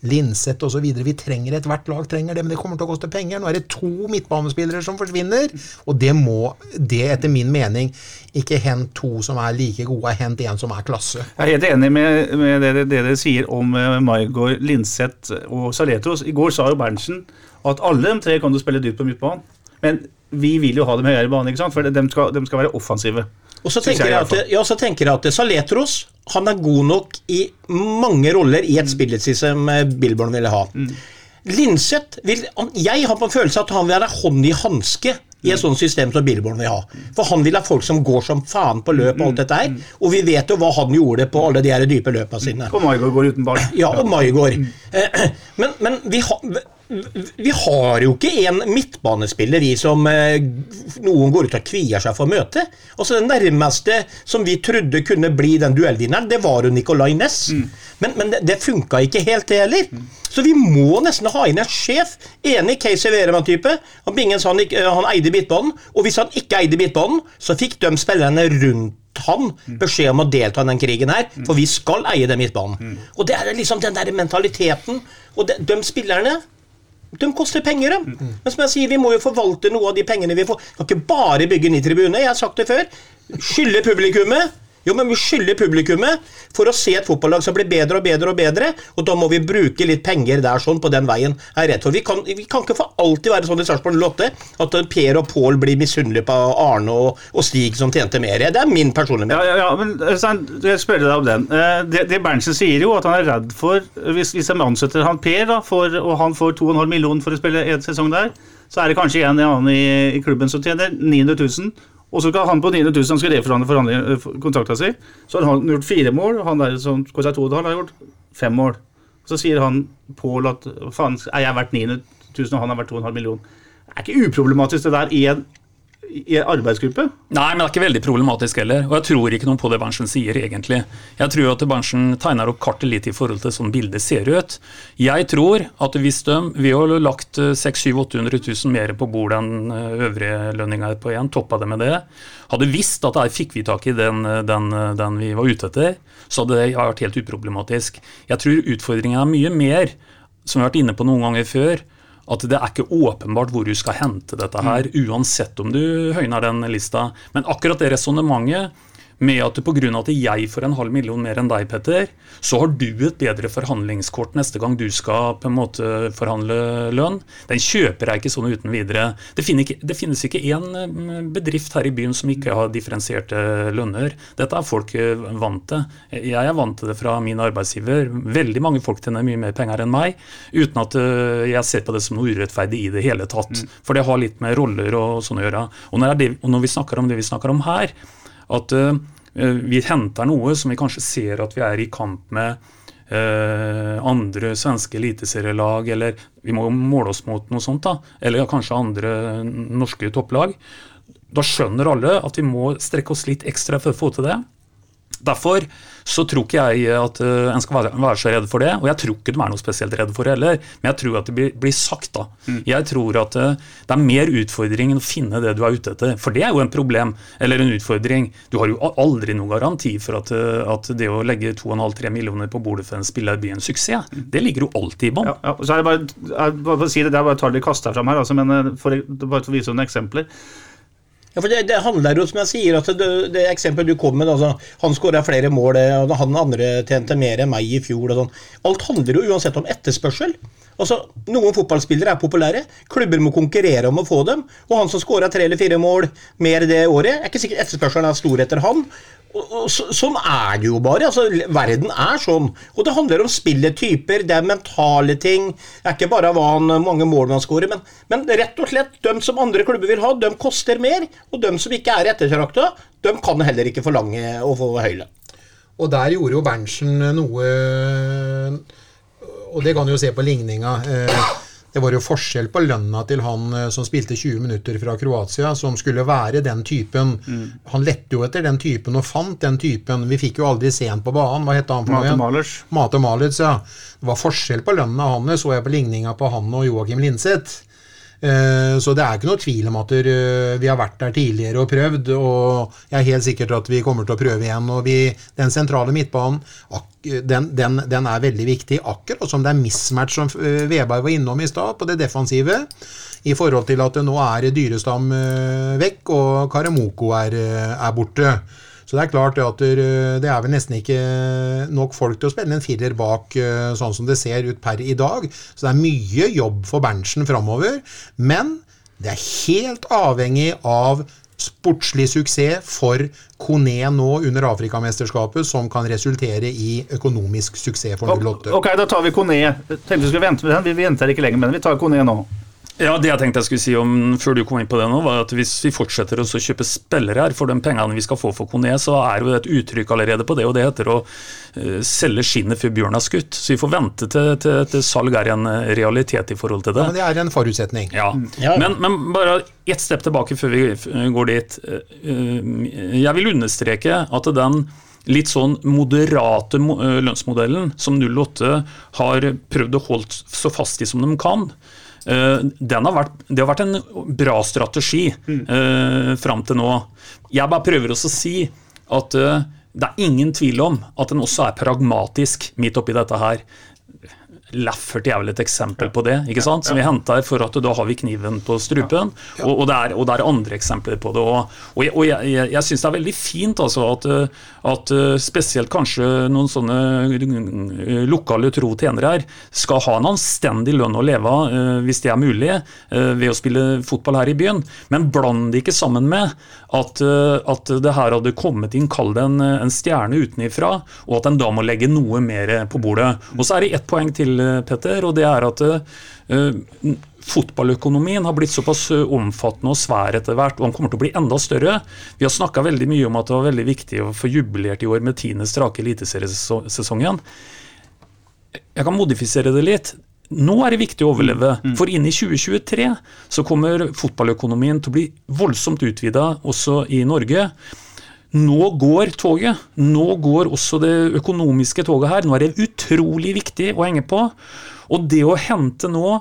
Linseth osv. Vi trenger et hvert lag trenger det, men det kommer til å koste penger. Nå er det to midtbanespillere som forsvinner, og det må det etter min mening ikke hent to som er like gode, hent en som er klasse. Jeg er helt enig med, med det, det dere sier om uh, Maigård, Linseth og Saletros. I går sa jo Berntsen at alle de tre kan du spille dyrt på midtbanen. Men vi vil jo ha dem høyere i banen, ikke sant? for de skal, de skal være offensive. Og så tenker jeg at, ja, så tenker jeg at Saletros han er god nok i mange roller i et spillestil som eh, Billborn ville ha. Linseth vil, han- Jeg har på en følelse at han vil være hånd i hanske i et sånt system som Billborn vil ha. For han vil ha folk som går som faen på løp og alt dette her. Og vi vet jo hva han gjorde på alle de her dype løpa sine. Og Maigård går uten ball. Ja, og Maigård. Eh, Men, men vi, har, vi har jo ikke en midtbanespiller vi som eh, noen går ut og kvier seg for å møte. Altså Den nærmeste som vi trodde kunne bli den duellvinneren, det var jo Nicolay Næss. Men, men det, det funka ikke helt, det heller. Så vi må nesten ha inn en sjef. Enig Casey Wereman-type. Han, Bingens, han, han eide midtbanen, og hvis han ikke eide midtbanen, så fikk de spillerne rundt han beskjed om å delta i den krigen her, for vi skal eie den midtbanen. Og det er liksom den der mentaliteten. Og de, de spillerne de koster penger, de. Men som jeg sier, vi må jo forvalte noe av de pengene vi får. Vi kan ikke bare bygge ny tribune. Jeg har sagt det før. Skylde publikummet. Jo, men vi skylder publikummet for å se et fotballag som blir bedre og bedre og bedre, og da må vi bruke litt penger der sånn på den veien. Jeg er redd for. Vi kan, vi kan ikke for alltid være sånn i Sarpsborg 08 at Per og Pål blir misunnelige på Arne og, og Stig som tjente mer. Det er min personlige mening. ja, ja, men Øystein, jeg spør deg om den. Eh, Det, det Berntsen sier jo, at han er redd for Hvis, hvis de ansetter han Per, da, for, og han får 2,5 millioner for å spille en sesong der, så er det kanskje en eller annen i, i klubben som tjener 900 000. Og så skal han på 900 000 han skal reforhandle forhandle- eh, kontrakta si. Så har han gjort fire mål, han der som koster 2,5 har gjort fem mål. Så sier han Pål at faen, er jeg verdt 900 000, og han har verdt 2,5 millioner. Det er ikke uproblematisk det der i en i en arbeidsgruppe? Nei, men det er ikke veldig problematisk heller. Og jeg tror ikke noe på det Berntsen sier, egentlig. Jeg tror at Berntsen tegner opp kartet litt i forhold til sånn bildet ser ut. Jeg tror at hvis de, vi har lagt 600 000-800 000 mer på bordet enn eh, øvrige lønninger på én, toppa det med det, hadde visst at der fikk vi tak i den, den, den vi var ute etter, så hadde det vært helt uproblematisk. Jeg tror utfordringen er mye mer, som vi har vært inne på noen ganger før, at det er ikke åpenbart hvor du skal hente dette her, uansett om du høyner den lista. Men akkurat det resonnementet med at pga. at jeg får en halv million mer enn deg, Petter, så har du et bedre forhandlingskort neste gang du skal på en måte forhandle lønn. Den kjøper jeg ikke sånn uten videre. Det, finnes ikke én mm, bedrift her i byen som ikke har differensierte lønner. Dette er folk eh, vant til. Jeg er vant til det fra min arbeidsgiver. Veldig mange folk tjener mye mer penger enn meg, uten at eh, jeg ser på det som noe urettferdig i det hele tatt. Mm. For det har litt med roller og sånn å gjøre. Og når vi snakker om det vi snakker om her, at uh, vi henter noe som vi kanskje ser at vi er i kamp med uh, andre svenske eliteserielag, eller vi må måle oss mot noe sånt, da, eller kanskje andre norske topplag. Da skjønner alle at vi må strekke oss litt ekstra for å få til det. Derfor så tror ikke jeg at uh, en skal være, være, så redd for det. Og jeg tror ikke de er noe spesielt redd for det heller, men jeg tror at det blir, blir sagt. da. Mm. Jeg tror at uh, det er mer utfordring enn å finne det du er ute etter. For det er jo en problem, eller en utfordring. Du har jo aldri noen garanti for at, uh, at det å legge 2,5-3 millioner på bordet for en spiller blir en suksess. Mm. Det ligger jo alltid i bånn. Ja, ja, så er det bare, jeg, bare si det, det er bare tall de kaster fram her, altså, men for, bare for å vise noen eksempler. Ja, for det, det, handler jo, som jeg sier, at det, det eksempelet du kom med, altså, han skåra flere mål, eh, og han andre tjente mer enn meg i fjor. og sånn. Alt handler jo uansett om etterspørsel. Altså, Noen fotballspillere er populære, klubber må konkurrere om å få dem. Og han som skåra tre eller fire mål mer det året, er ikke sikkert etterspørselen er stor etter han. Og, og, så, sånn er det jo bare. altså Verden er sånn. Og det handler om spilletyper, det er mentale ting. Det er ikke bare hva han, mange mål man skårer, men, men, rett og slett, de som andre klubber vil ha, de koster mer. Og de som ikke er ettertrakta, de kan heller ikke forlange å få høy lønn. Og der gjorde jo Berntsen noe Og det kan du jo se på ligninga. Eh, det var jo forskjell på lønna til han eh, som spilte 20 minutter fra Kroatia, som skulle være den typen. Mm. Han lette jo etter den typen og fant den typen. Vi fikk jo aldri se han på banen. Hva het han for noe? Mate Malers. Mate Malers, ja. Det var forskjell på lønna hans, så jeg på ligninga på han og Joakim Linseth. Eh, så det er ikke noe tvil om at eh, vi har vært der tidligere og prøvd, og jeg er helt sikkert at vi kommer til å prøve igjen. og vi, Den sentrale midtbanen den, den, den, er veldig viktig, akkurat som det er mismatch som eh, Veberg var innom i stad, på det defensive. I forhold til at nå er Dyrestam vekk, og Karamoko er, er borte. Så det er klart at det er vel nesten ikke nok folk til å spille en firer bak sånn som det ser ut per i dag. Så det er mye jobb for Berntsen framover. Men det er helt avhengig av sportslig suksess for Kone nå under Afrikamesterskapet, som kan resultere i økonomisk suksess for 08. Ok, da tar vi Kone. Tenkte vi skulle vente med den. Vi venter ikke lenger, men vi tar Kone nå. Ja, Det jeg tenkte jeg skulle si om før du kom inn på det nå, var at hvis vi fortsetter å kjøpe spillere her for de pengene vi skal få for Kone, så er jo det et uttrykk allerede på det, og det heter å uh, selge skinnet før bjørnen har skutt. Så vi får vente til, til, til, salg er en eh, realitet i forhold til det. Ja, men Det er en forutsetning. Ja, mm. Men, men, bare ett step tilbake før vi går dit. Uh, jeg vil understreke at den litt sånn moderate lønnsmodellen som 08 har prøvd å holde så fast i som de kan, Eh, har vært, det har vært en bra strategi mm. uh, fram til nå. Jeg bare prøver også å si at uh, det er ingen tvil om at den også er pragmatisk midt oppi dette her. Laffert er vel et eksempel på det, ikke sant? som vi henter for at da har vi kniven på strupen. Og, og, det, er, og det, er, andre eksempler på det. Og, og jeg, jeg, jeg, jeg syns det er veldig fint altså, at, at, spesielt kanskje noen sånne eh, lokale tro tjenere her skal ha en anstendig lønn å leve av, eh, hvis det er mulig, eh, ved å spille fotball her i byen. Men bland det ikke sammen med at, at det her hadde kommet inn, kall det en, en stjerne utenifra, og at en da må legge noe mer på bordet. Og så er det ett poeng til Petter, og det er at uh, fotballøkonomien har blitt såpass eh, omfattende og svær etter hvert, og den kommer til å bli enda større. Vi har snakka veldig mye om at det var veldig viktig å få jubilert i år med tiende strake eliteseriesesongen. Jeg kan modifisere det litt. nå er det viktig å overleve. For inn i 2023 så kommer fotballøkonomien til å bli voldsomt utvida også i Norge. Nå går toget. Nå går også det økonomiske toget her. Nå er det utrolig viktig å henge på. Og det å hente nå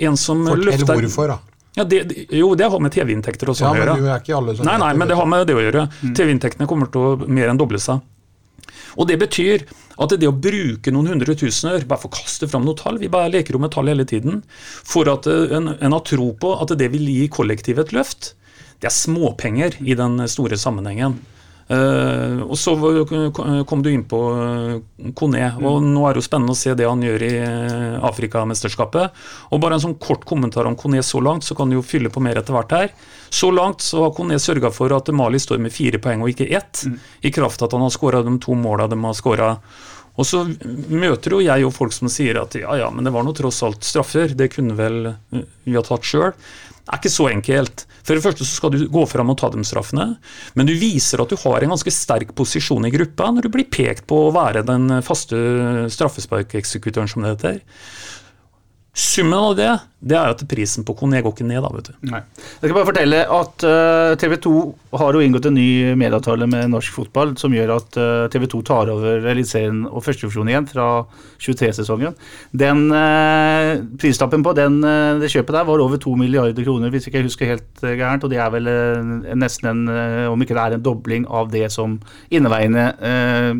en som Fortell løfter hvorfor, da. ja, det, jo, det har med TV-inntekter og sånn Ja, å men gjøre. er ikke alle som Nei, nei, men det har med det å gjøre. TV-inntektene kommer til å mer enn doble seg. Og Det betyr at det å bruke noen hundre tusener, bare for å kaste fram noen tall, vi bare leker om med tall hele tiden, for at eh, en, en har tro på at det vil gi kollektivet et løft, det er småpenger i den store sammenhengen. Eh, og Så kom du inn på eh, Kone, og nå er det jo spennende å se det han gjør i eh, Afrikamesterskapet. Og Bare en sånn kort kommentar om Kone så langt, så kan du jo fylle på mer etter hvert her. Så langt så har Kone sørga for at Mali står med fire poeng og ikke ett, i kraft av at han har skåra de to måla de har skåra. Og så møter jo jeg jo folk som sier at ja, ja, men det var nå tross alt straffer, det kunne vel eh, vi ha tatt sjøl. Det er ikke så enkelt. For det første så skal du gå fram og ta de straffene, men du viser at du har en ganske sterk posisjon i gruppa når du blir pekt på å være den faste straffesparkeksekutøren, som det heter. Summen av det, det er at prisen på Kone går ikke ned, da, vet du. Nei. Jeg skal bare fortelle at TV 2 har jo inngått en ny medieavtale med norsk fotball som gjør at TV 2 tar over Eliteserien og førstedivisjon igjen fra 23-sesongen. Den uh, Prislappen på den, eh, det kjøpet der var over to milliarder kroner, hvis ikke jeg husker helt eh, gærent. Og det er vel eh, nesten en, eh, om ikke det er en dobling av det som inneveiende eh,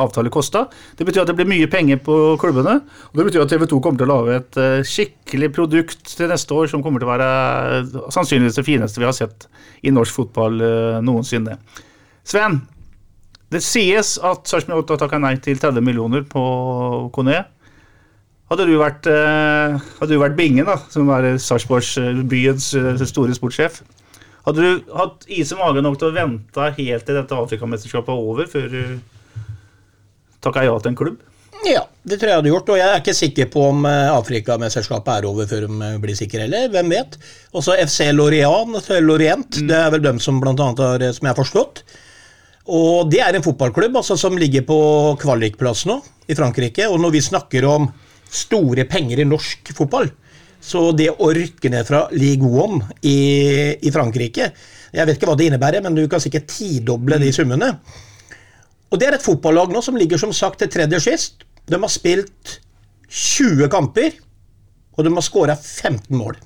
avtale kosta. Det betyr at det blir mye penger på klubbene. Og det betyr at TV 2 kommer til å lage et eh, skikkelig produkt til neste år som kommer til å være eh, sannsynligvis det fineste vi har sett i norsk fotball eh, noensinne. Sven, det sies at Sarpsborg 8 har takka nei til 30 millioner på Kone. Hadde du vært, hadde du vært Bingen, da, som er Sarpsborgs byens eh, store sportssjef, hadde du hatt is i magen nok til å vente helt til dette Afrikamesterskapet er over, før du takka ja til en klubb? Ja, det tror jeg hadde gjort. Og jeg er ikke sikker på om eh, Afrikamesterskapet er over før de eh, blir sikre heller. Hvem vet? Også FC Lorient, Lorient det er vel dem som blant annet har, eh, som jeg har forstått. Og det er en fotballklubb altså, som ligger på kvalikplass nå i Frankrike. Og når vi snakker om store penger i norsk fotball, så det å rykke ned fra Ligue 1 i, i Frankrike Jeg vet ikke hva det innebærer, men du kan sikkert tidoble de summene. Og det er et fotballag nå som ligger som sagt til tredje sist. De har spilt 20 kamper, og de har skåra 15 mål.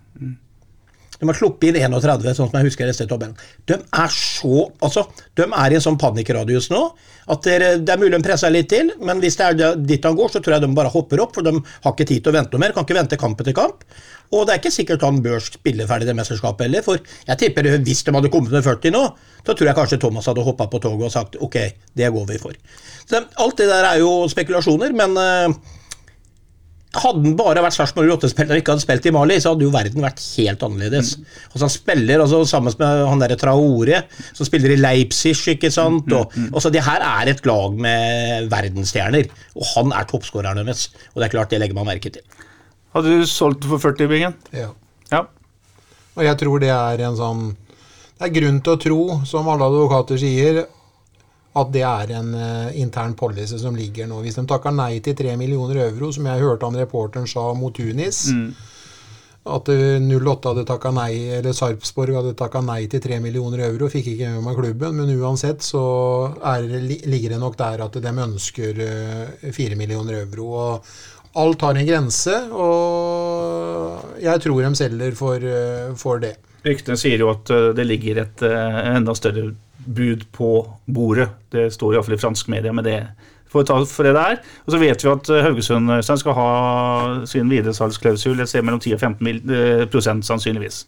De har sluppet inn 31, sånn som jeg husker ST-tabellen. De er så Altså, de er i en sånn panikkradius nå at det er, mulig de presser litt til, men hvis det er dit han går, så tror jeg de bare hopper opp, for de har ikke tid til å vente noe mer. Kan ikke vente kamp etter kamp. Og det er ikke sikkert han bør spille ferdig det mesterskapet heller, for jeg tipper hvis de hadde kommet med 40 nå, så tror jeg kanskje Thomas hadde hoppa på toget og sagt ok, det går vi for. Så Alt det der er jo spekulasjoner, men eh, hadde han bare vært Sarpsborg 8-spiller og ikke hadde spilt i Mali, så hadde jo verden vært helt annerledes. Altså Han spiller altså sammen med han derre Traore, som spiller i Leipzig, ikke sant. Og, altså Det her er et lag med verdensstjerner, og han er toppskåreren deres. Og det er klart, det legger man merke til. Hadde du solgt for 40, Bingen? Ja. Ja. Og jeg tror det er en sånn Det er grunn til å tro, som alle advokater sier, at det er en uh, intern policy som ligger nå. Hvis de takker nei til 3 millioner euro, som jeg hørte han reporteren sa mot Tunis At eh, 08 hadde takka nei, eller Sarpsborg hadde takka nei til 3 millioner euro, fikk ikke med meg klubben, men uansett så er, ligger det nok der at de ønsker eh, 4 millioner euro. og Alt har en grense, og jeg tror de selger for, eh, for det. Ryktene sier jo at eh, det ligger et eh, enda større bud på bordet. Det står iallfall i fransk media, men det får vi ta for det det er. Og så vet vi at eh, Haugesund Øystein, skal ha sin videresalgsklausul et sted mellom 10 og 15 eh, sannsynligvis.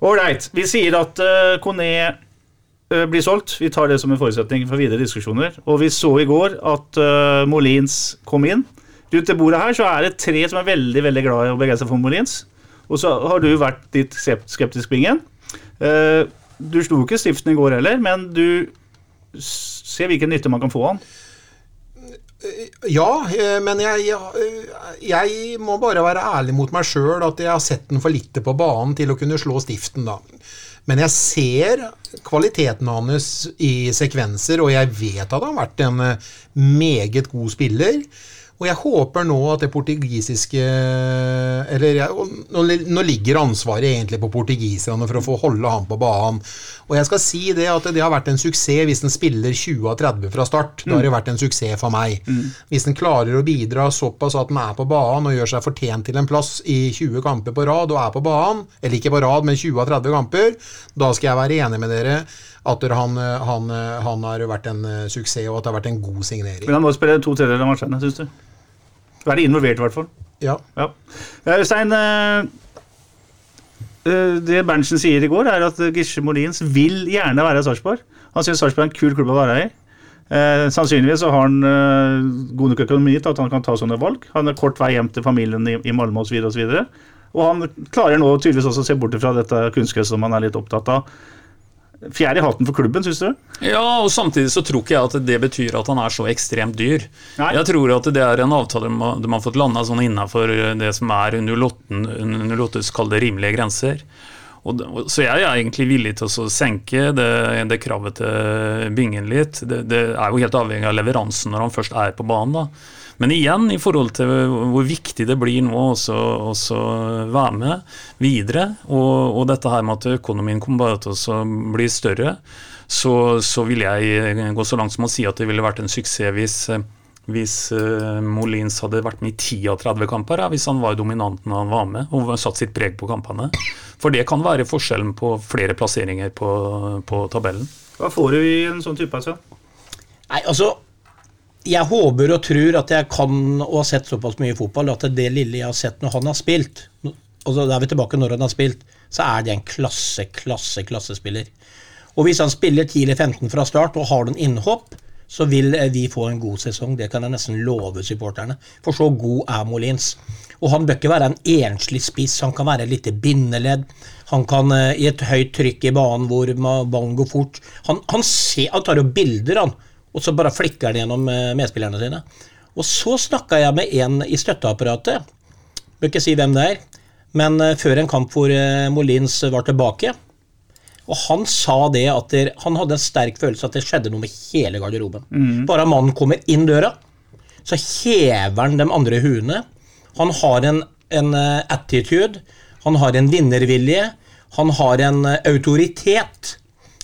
Ålreit. Vi sier at uh, Kone eh, blir solgt. Vi tar det som en forutsetning for videre diskusjoner. Og vi så i går at eh, Molins kom inn. Rundt det bordet her så er det tre som er veldig veldig glad i å begeistre for Molins. Og så har du vært litt skeptisk, Bingen. Eh, du slo ikke stiften i går heller, men du ser hvilken nytte man kan få av han. Ja, eh, men jeg, eh, jeg må bare være ærlig mot meg sjøl at jeg har sett den for lite på banen til å kunne slå stiften, da. Men jeg ser kvaliteten hans i sekvenser, og jeg vet at han har vært en eh, meget god spiller. Og jeg håper nå at det portugisiske Eller jeg, nå, nå ligger ansvaret egentlig på portugiserne for å få holde han på banen. Og jeg skal si det at det har vært en suksess hvis en spiller 20 av 30 fra start. Da har det vært en suksess for meg. Hvis en klarer å bidra såpass at en er på banen og gjør seg fortjent til en plass i 20 kamper på rad og er på banen, eller ikke på rad, men 20 av 30 kamper, da skal jeg være enig med dere at han, han, han har vært en suksess, og at det har vært en god signering. Men han må spille to tredjedeler av matchene, syns du? Være involvert, i hvert fall. Ja. Ja. Eh, Øystein, eh, eh, det Berntsen sier i går, er at Gisje Molins vil gjerne være i Sarpsborg. Han syns Sarpsborg er en kul klubb å være i. Eh, sannsynligvis så har han eh, god nok økonomi til at han kan ta sånne valg. Han har kort vei hjem til familien i, i Malmö osv. Og, så videre. og han klarer nå tydeligvis også å se bort fra dette kunstgresset som han er litt opptatt av. Fjær i hatten for klubben, syns du? Ja, og samtidig så tror ikke jeg at det betyr at han er så ekstremt dyr. Nei. Jeg tror at det er en avtale de har fått landa sånn innafor det som er 08-s kalde rimelige grenser. Og- så jeg er egentlig villig til å senke det, det kravet til Bingen litt. Det, det er jo helt avhengig av leveransen når han først er på banen. da. Men igjen, i forhold til hvor viktig det blir nå også, også være med videre, og, og dette her med at økonomien kommer bare til å bli større, så, så vil jeg gå så langt som å si at det ville vært en suksess hvis, hvis uh, Molins hadde vært med i 10 av 30 kamper, ja, hvis han var dominant når han var med og satt sitt preg på kampene. For det kan være forskjellen på flere plasseringer på, på tabellen. Hva får du i en sånn type? Altså? Nei, altså Jeg håper og tror at jeg kan og har sett såpass mye fotball at det lille jeg har sett når han har spilt og Da er vi tilbake når han har spilt, så er det en klasse, klasse, klassespiller. Og hvis han spiller tidlig 15 fra start og har noen innhopp, så vil eh, vi få en god sesong. Det kan jeg nesten love supporterne. For så god er Molins. Og han bør ikke være en enslig spiss, han kan være et lite bindeledd. Han kan eh, i et høyt trykk i banen hvor ma- ballen går fort Han, han, ser, han tar jo bilder, han, og så bare flikker han gjennom eh, medspillerne sine. Og så snakka jeg med en i støtteapparatet, bør ikke si hvem det er, men eh, før en kamp hvor eh, Molins var tilbake. Og han sa det at der, han hadde en sterk følelse at det skjedde noe med hele garderoben. Bare mannen kommer inn døra, så hever han de andre huene. Han har en, en attitude, han har en vinnervilje, han har en autoritet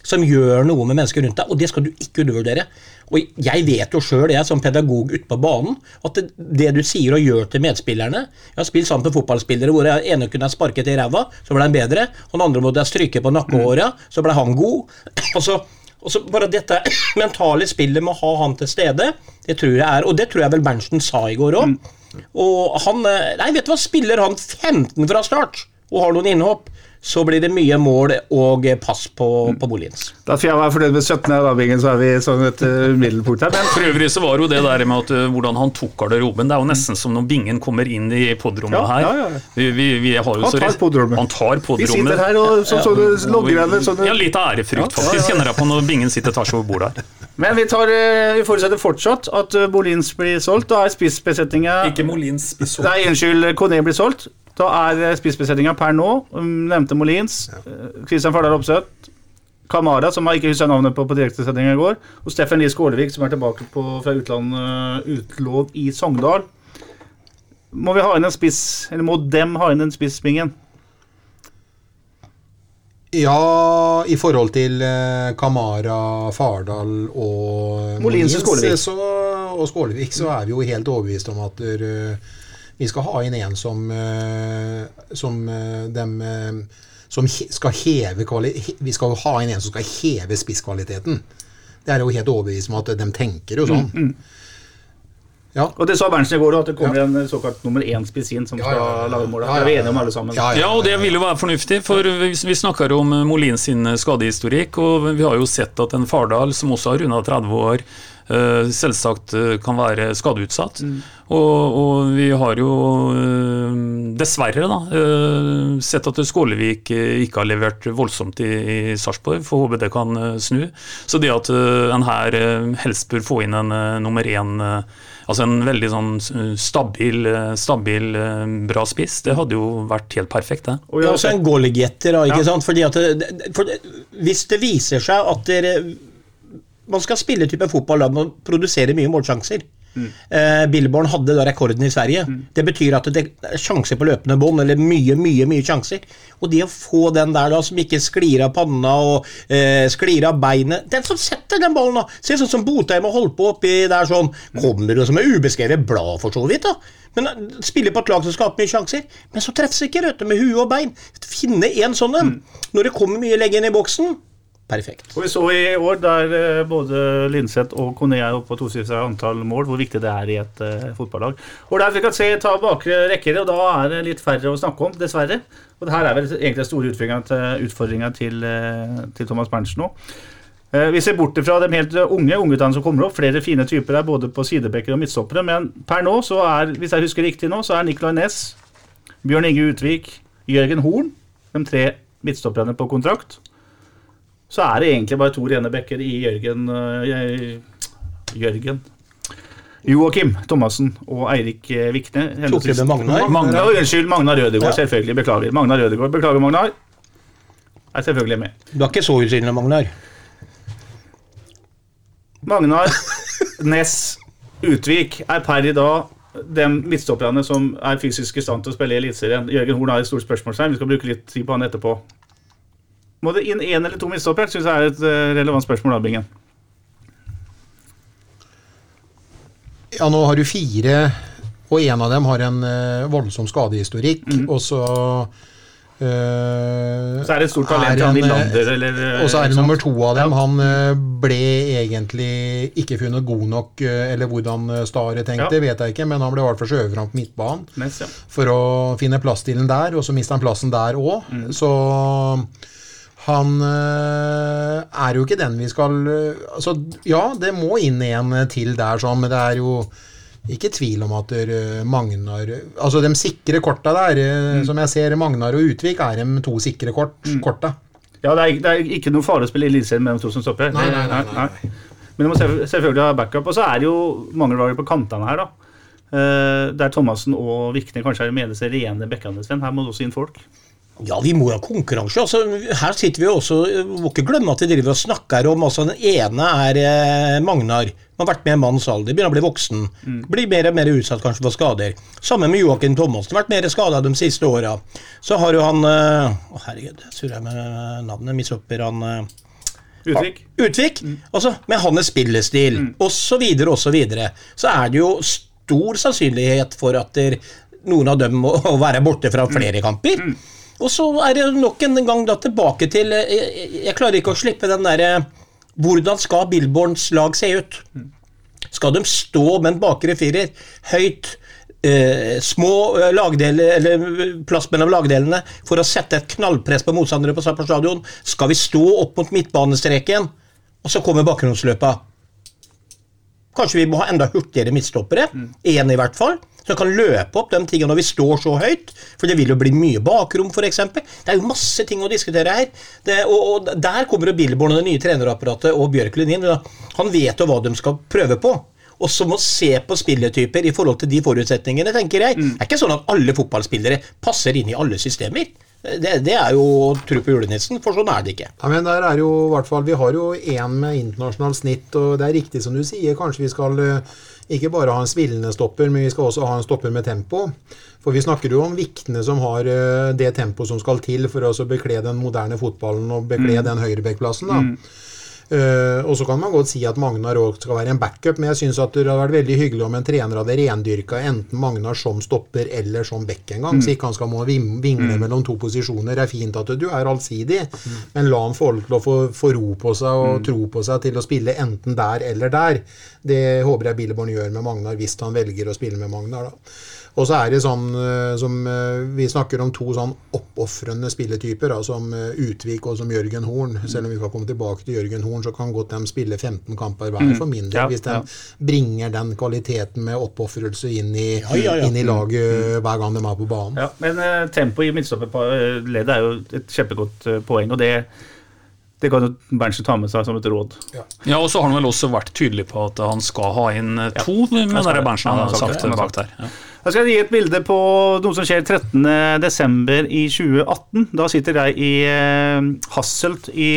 som gjør noe med mennesker rundt deg, og det skal du ikke undervurdere. Og jeg vet jo sjøl, jeg som pedagog ute på banen, at det, det du sier og gjør til medspillerne Jeg har spilt sammen med fotballspillere hvor den ene kunne jeg sparket i ræva, så ble han bedre. Og den andre måtte jeg stryke på nakkehåra, så ble han god. Og så, og så bare dette mentale spillet med å ha han til stede, det tror jeg er Og det tror jeg vel Berntsen sa i går òg. Og han eh, Nei, vet du hva, spiller han 15 fra start og har noen innhopp, så blir det mye mål og eh, pass på, på Molins. Da får jeg være fornøyd med 17. da, Bingen, så er vi sånn et uh, middelpunkt her. Men For øvrig så var jo det der med at, uh, hvordan han tok garderoben, det er jo nesten som når Bingen kommer inn i podrommet Ja, her. ja, ja. Vi, vi, vi Han tar podrommet. Han tar vi sitter her og så, så, så, logger igjen sånne Ja, litt ærefrykt, Ja, ja, faktisk, ja. kjenner jeg på når Bingen sitter og over bordet her. Men vi, tar, eh, vi forutsetter fortsatt at eh, Bolins blir solgt. Da er spissbesetninga Molins Nei, unnskyld, Kone blir solgt. Da er eh, spissbesetninga per nå um, nevnte Molins, eh, Kristian Fardal Opseth, Kamara, som jeg ikke husker navnet på på direktesendinga i går, og Steffen Lie Skålevik, som er tilbake på, fra utlandet utlov utlån i Sogndal. Må vi ha inn en spiss, eller må dem ha inn en spiss, Bingen? Ja, i forhold til eh, Kamara, Fardal og Molins og Skålevik. Så, og Skålevik, så er vi jo helt overbevist om at eh, vi skal ha inn en som, eh, som eh, dem eh, som skal heve Vi skal ha inn en som skal heve spisskvaliteten. Det er jo helt overbevist om at de tenker jo sånn. Mm, Ja. Og det sa Berntsen i går, at det kommer en såkalt nummer én-spiss inn som Ja, skal ja, ja, ja. lage målet. Ja, Det ja, er vi enige om alle sammen. Ja, Ja, og det vil jo være fornuftig, for vi, snakker om Molins sin skadehistorikk, og vi har jo sett at en Fardal, som også har runda 30 år, selvsagt eh, kan være skadeutsatt. Og, og vi har jo eh, dessverre da, eh, sett at Skålevik eh, ikke har levert voldsomt i, i Sarpsborg. Får håpe det kan eh, snu. Så det at eh, en her eh, helst bør få inn en eh, nummer én eh, Altså en veldig sånn eh, stabil, eh, stabil eh, bra spiss, det hadde jo vært helt perfekt, det. Og Ja, også en goalgetter, ikke Ja. sant? Fordi at for det, hvis det viser seg at dere man skal spille type fotball da man produserer mye målsjanser, Eh, Billborn hadde da rekorden i Sverige. Det betyr at det er sjanser på løpende bånd, eller mye, mye mye sjanser. Og det å få den der da, som ikke sklir av panna og eh, sklir av beinet Den som setter den ballen, da! Ser sånn som Botheim har holdt på oppi der sånn. Kommer jo som et ubeskrevet blad, for så vidt. da. Men eh, Spiller på et lag som skaper mye sjanser, men så treffes ikke vet du, med hue og bein. Finne en sånn en. Når det kommer mye legg inn i boksen, perfekt. Og vi så i år der eh, både Linseth og Kone er oppe på tosifra antall mål, hvor viktig det er i et uh, fotballag. Og der vi kan se ta bakre rekker, og da er det litt færre å snakke om, dessverre. Og det her er vel egentlig den store utfordringa til, til, eh, til Thomas Berntsen nå. Vi ser bort fra de helt unge ungguttene som kommer opp. Flere fine typer er både på sidebekker og midtstoppere. Men per nå, så er, hvis jeg husker riktig nå, så er Nicolay Næss, Bjørn Inge Utvik, Jørgen Horn de tre midtstopperne på kontrakt. Så er det egentlig bare to rene bekker i Jørgen øh, Jørgen Joakim Thomassen og Eirik eh, Vikne. Med Magnar? Magnar. Unnskyld, Magnar Rødegård. Ja. Selvfølgelig. Beklager. Magnar Rødegård. Beklager, Magnar. Er selvfølgelig med. Du er ikke så usynlig, Magnar. Magnar Ness Utvik er per i dag de midtstopperne som er fysisk i stand til å spille i Eliteserien. Jørgen Horn har et stort spørsmålstegn. Vi skal bruke litt tid på han etterpå. Må det inn én eller to midtstoppere? Syns jeg er et eh, relevant spørsmål. da, Bingen. Ja, nå har du fire, og en av dem har en uh, voldsom skadehistorikk. Og så Uh, Så er det et stort talent han Nylander, eller Og så er det nummer to av dem. Han ble egentlig ikke funnet god nok, eller hvordan Stare tenkte, Ja. vet jeg ikke, men han ble i hvert fall skjøvet fram på midtbanen Mens, ja. for å finne plass til den der, og så mista han plassen der òg. Mm. Så han eh, er jo ikke den vi skal eh, Altså, ja, det må inn en til der, sånn, men det er jo ikke tvil om at eh, Magnar Altså, de sikre korta der, eh, Mm. som jeg ser Magnar og Utvik, er de to sikre kort, korta. Ja, det er, det er ikke noe spille i Eliteserien med de to som stopper. Nei, nei, nei, nei. Men du må selvfølgelig ha backup. Og så er det jo mangelvarer på kantene her, da. Uh, der Thomassen og Vikne kanskje er de eneste rene bekkene. Her må det også inn folk. Ja, vi må ha konkurranse. Altså, her sitter vi også Må ikke glemme at vi driver og snakker om altså, Den ene er eh, Magnar. Han har vært med i manns alder, begynner å bli voksen. Blir mer og mer utsatt kanskje for skader. Sammen med Joakim Thomassen, vært mer skada de siste åra. Så har jo han eh, Å, herregud, jeg surrer med navnet. Midtstopper han eh, Utvik. Utvik. Altså, med hans spillestil, og så videre og så videre, så er det jo stor sannsynlighet for at der, noen av dem må være borte fra flere kamper. Og så er det nok en gang da tilbake til eh, Jeg, jeg klarer ikke å slippe den derre Hvordan skal Billborns lag se ut? Skal de stå med en bakre firer høyt? Eh, små eh, lagdeler, eller eh, plass mellom lagdelene for å sette et knallpress på motstandere på stadion? Skal vi stå opp mot midtbanestreken, og så kommer bakgrunnsløpa? Kanskje vi må ha enda hurtigere midtstoppere? Én i hvert fall. Som kan løpe opp de tingene når vi står så høyt. For det vil jo bli mye bakrom, f.eks. Det er jo masse ting å diskutere her. Det, og, og Der kommer jo Billborn og det nye trenerapparatet og Bjørklund inn. Han vet jo hva de skal prøve på. Og så må se på spilletyper i forhold til de forutsetningene, tenker jeg. Det er ikke sånn at alle fotballspillere passer inn i alle systemer. Det, det er jo å tro på julenissen, for sånn er det ikke. Ja, men der er jo i hvert fall Vi har jo én med internasjonalt snitt, og det er riktig som du sier. Kanskje vi skal eh, ikke bare ha en svillende stopper, men vi skal også ha en stopper med tempo. For vi snakker jo om viktene som har eh, det tempoet som skal til for å bekle den moderne fotballen og bekle den høyrebekkplassen. da. Eh, og så kan man godt si at Magnar òg skal være en backup, men jeg syns det hadde vært veldig hyggelig om en trener hadde rendyrka enten Magnar som stopper eller som back en gang, så ikke han skal må vingle vingle mellom to posisjoner. Det er fint at du er allsidig, men la han få lov til å få, få ro på seg og tro på seg til å spille enten der eller der. Det håper jeg Billeborn gjør med Magnar, hvis han velger å spille med Magnar. da. Og så er det sånn eh, som eh, Vi snakker om to sånn oppofrende spilletyper, da, som eh, Utvik og som Jørgen Horn. Selv om vi skal komme tilbake til Jørgen Horn, så kan godt de spille 15 kamper hver for min del. Ja, hvis de ja. bringer den kvaliteten med oppofrelse inn, i- Ja, ja, ja. inn i laget hver gang de er på banen. Ja, men uh, tempoet i midtstopperleddet er jo et kjempegodt uh, poeng, og det, det kan jo Berntsen ta med seg som et råd. Ja, og så har han vel også vært tydelig på at han skal ha inn to, det det. Berntsen Han har sagt sagt det, han har bak der. Ja. Da skal jeg gi et bilde på noe som skjer 13.12. i 2018. Da sitter jeg i eh, Hasselt i,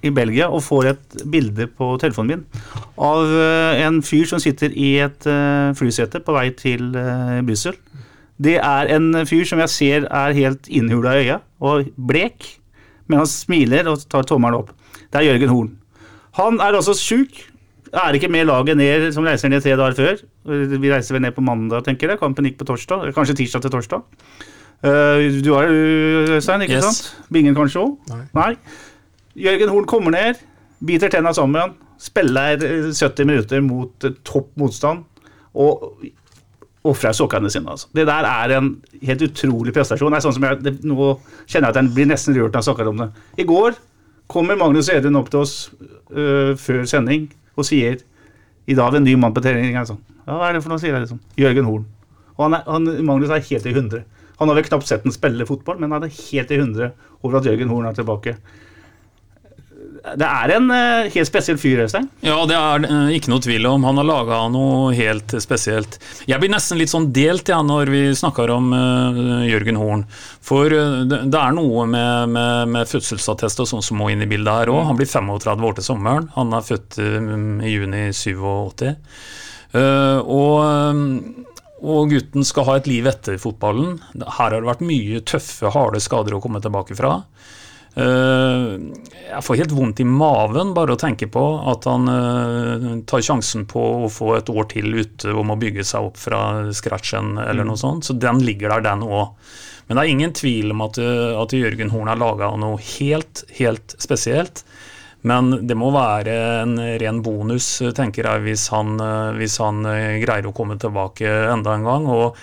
i Belgia og får et bilde på telefonen min av eh, en fyr som sitter i et eh, flysete på vei til Brussel. Det er en fyr som jeg ser er helt innhula i øya og blek, men han smiler og tar tommelen opp. Det er Jørgen Horn. Han er altså sjuk. Er ikke med laget ned som reiser ned tre dager før. Vi reiser vel ned på mandag, tenker jeg. Kampen gikk på torsdag. Kanskje tirsdag til torsdag. Uh, du har Øystein, ikke Yes. sant? Bingen kanskje òg? Nei. Jørgen Horn kommer ned, biter tenna sammen, spiller eh, 70 minutter mot eh, topp motstand og ofrer sokkene sine. Altså. Det der er en helt utrolig prestasjon. Det er sånn som jeg, det, nå kjenner jeg at jeg blir nesten rørt når jeg snakker om det. I går kommer Magnus Edun opp til oss uh, før sending og sier i dag er det en ny mann på trening. Sånn, ja, hva er det for noe, sier jeg liksom. Jørgen Horn. Og han er, han, Magnus er helt i hundre. Han har vel knapt sett ham spille fotball, men han er helt i hundre over at Jørgen Horn er tilbake. Det er en eh, helt spesiell fyr, Øystein. Ja, det er eh, ikke noe tvil om. Han har laga noe helt spesielt. Jeg blir nesten litt sånn delt ja, når vi snakker om uh, Jørgen Horn. For det, det er noe med, med, med fødselsattest og sånn som må inn i bildet her òg. Han blir 35 år til sommeren. Han er født i juni 87. Eh, og, og gutten skal ha et liv etter fotballen. Her har det vært mye tøffe, harde skader å komme tilbake fra. Eh, jeg får helt vondt i maven bare å tenke på at han eh, tar sjansen på å få et år til ute om å bygge seg opp fra scratchen eller noe sånt. Så den ligger der, den òg. Men det er ingen tvil om at, eh, at Jørgen Horn har laga noe helt, helt spesielt. Men det må være en ren bonus, tenker jeg, hvis han, hvis han greier å komme tilbake enda en gang. Og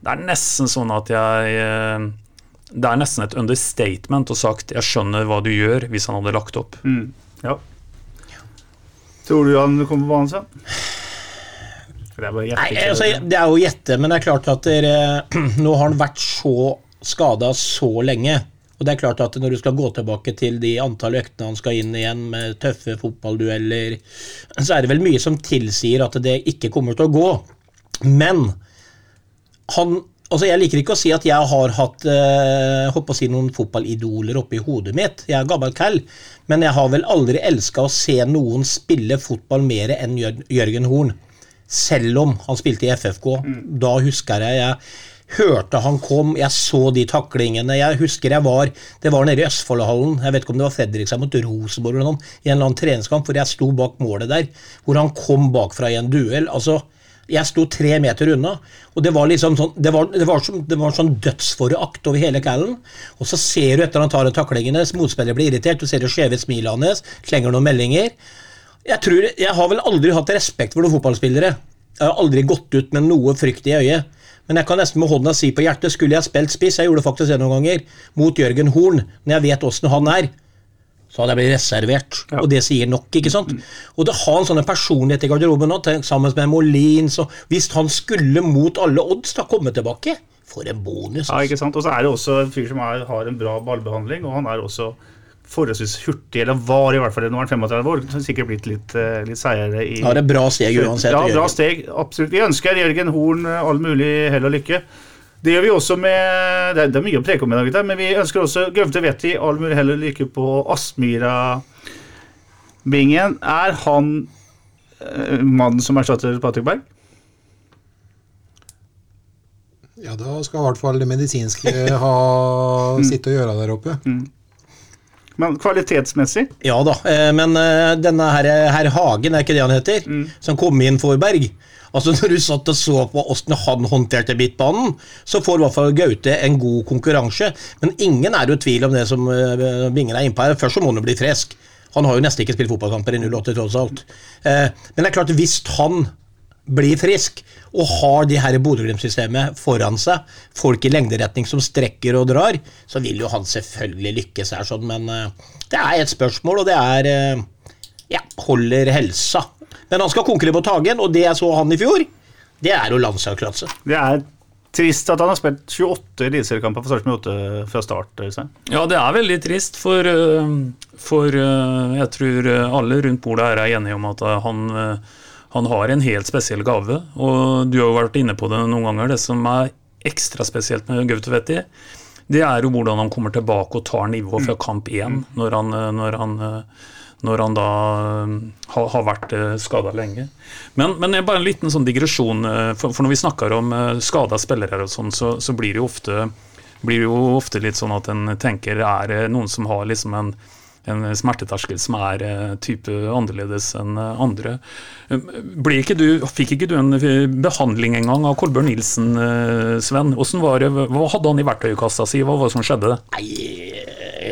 det er nesten sånn at jeg Det er nesten et understatement å sagt 'jeg skjønner hva du gjør', hvis han hadde lagt opp. Ja. Tror du han kommer på banen, Sven? Det er Nei, altså, Det er jo å gjette, men det er klart at dere, nå har han vært så skada så lenge. Og det er klart at Når du skal gå tilbake til de antall øktene han skal inn igjen med tøffe fotballdueller, så er det vel mye som tilsier at det ikke kommer til å gå. Men han Altså, Jeg liker ikke å si at jeg har hatt eh, å si noen fotballidoler oppi hodet mitt. Jeg er gammel kall, men jeg har vel aldri elska å se noen spille fotball mer enn Jørgen Horn. Selv om han spilte i FFK. Da husker jeg jeg hørte han kom, jeg så de taklingene. Jeg husker jeg var Det var nede i Østfoldhallen. Jeg vet ikke om det var Fredrikstad mot Rosenborg eller noe, i en eller annen treningskamp hvor jeg sto bak målet der. Hvor han kom bakfra i en duell. altså jeg sto tre meter unna, og det var liksom sånn Det var, det var, det var sånn dødsforakt over hele callen. Og så ser du etter han tar en takling hennes, motspiller blir irritert, du ser det skjeve smilet hans, slenger noen meldinger. Jeg tror, jeg har vel aldri hatt respekt for noen fotballspillere. Jeg har aldri gått ut med noe frykt i øyet. Men jeg kan nesten med hånda si på hjertet, skulle jeg spilt spiss, jeg gjorde faktisk det noen ganger, mot Jørgen Horn, når jeg vet åssen han er, så hadde jeg blitt reservert. Og det sier nok, ikke sant? Og det har en sånn personlighet i garderoben nå, sammen med Molins og Hvis han skulle mot alle odds da komme tilbake, for en bonus. Ja, altså. ikke sant? Og så er det også en fyr som er, har en bra ballbehandling, og han er også forholdsvis hurtig, eller var i hvert fall det. Nå er han 35 år, så sikkert blitt litt, eh, litt seigere i Ja, det er bra steg uansett. Ja, bra steg. Absolutt. Vi ønsker Jørgen Horn eh, all mulig hell og lykke. Det gjør vi også med Det er, det er mye å preke om i dag, gutter, men vi ønsker også Gøvde Vetti all mulig hell og lykke på Aspmyra-bingen. Er han eh, mannen som erstatter Patrick Berg? Ja, da skal i hvert fall det medisinske ha sitte og gjøre der oppe. Men kvalitetsmessig Ja da, eh, men eh, denne her, herr Hagen, er ikke det han heter, som kom inn for Berg Altså Når du satt og så på åssen han håndterte midtbanen, så får i hvert fall Gaute en god konkurranse. Men ingen er jo i tvil om det som eh, Bingen er innpå her. Først så må han bli frisk. Han har jo nesten ikke spilt fotballkamper i 08, tross alt. Eh, Men det er klart, hvis han blir frisk og har de her Bodø-Glimt-systemet foran seg, folk i lengderetning som strekker og drar, så vil jo han selvfølgelig lykkes her, sånn, men eh, det er et spørsmål, og det er eh, ja, holder helsa. Men han skal konkurrere på Tagen, og det jeg så han i fjor, det er jo landslagsklasse. Det er trist at han har spilt 28 eliteseriekamper for Sarpsborg 8 fra start. Øystein. Ja, det er veldig trist, for, øh, for øh, jeg tror øh, alle rundt bordet her er enige om at han, han har en helt spesiell gave. Og du har jo vært inne på det noen ganger. Det som er ekstra spesielt med Gautovetti, det er jo hvordan han kommer tilbake og tar nivået fra kamp én når han, når han, når han da eh, har, har vært uh, skada lenge. Men, men bare en liten sånn digresjon. For, for når vi snakker om skada spillere, og sånn, så, så blir det jo ofte blir det jo ofte litt sånn at en tenker er det noen som har liksom en en smerteterskel som er eh, type annerledes enn eh, andre. Ikke du, fikk ikke du en behandling engang av Kolbjørn Nilsen, eh, Sven? Var det, hva hadde han i verktøykassa si, hva var det som skjedde? Nei,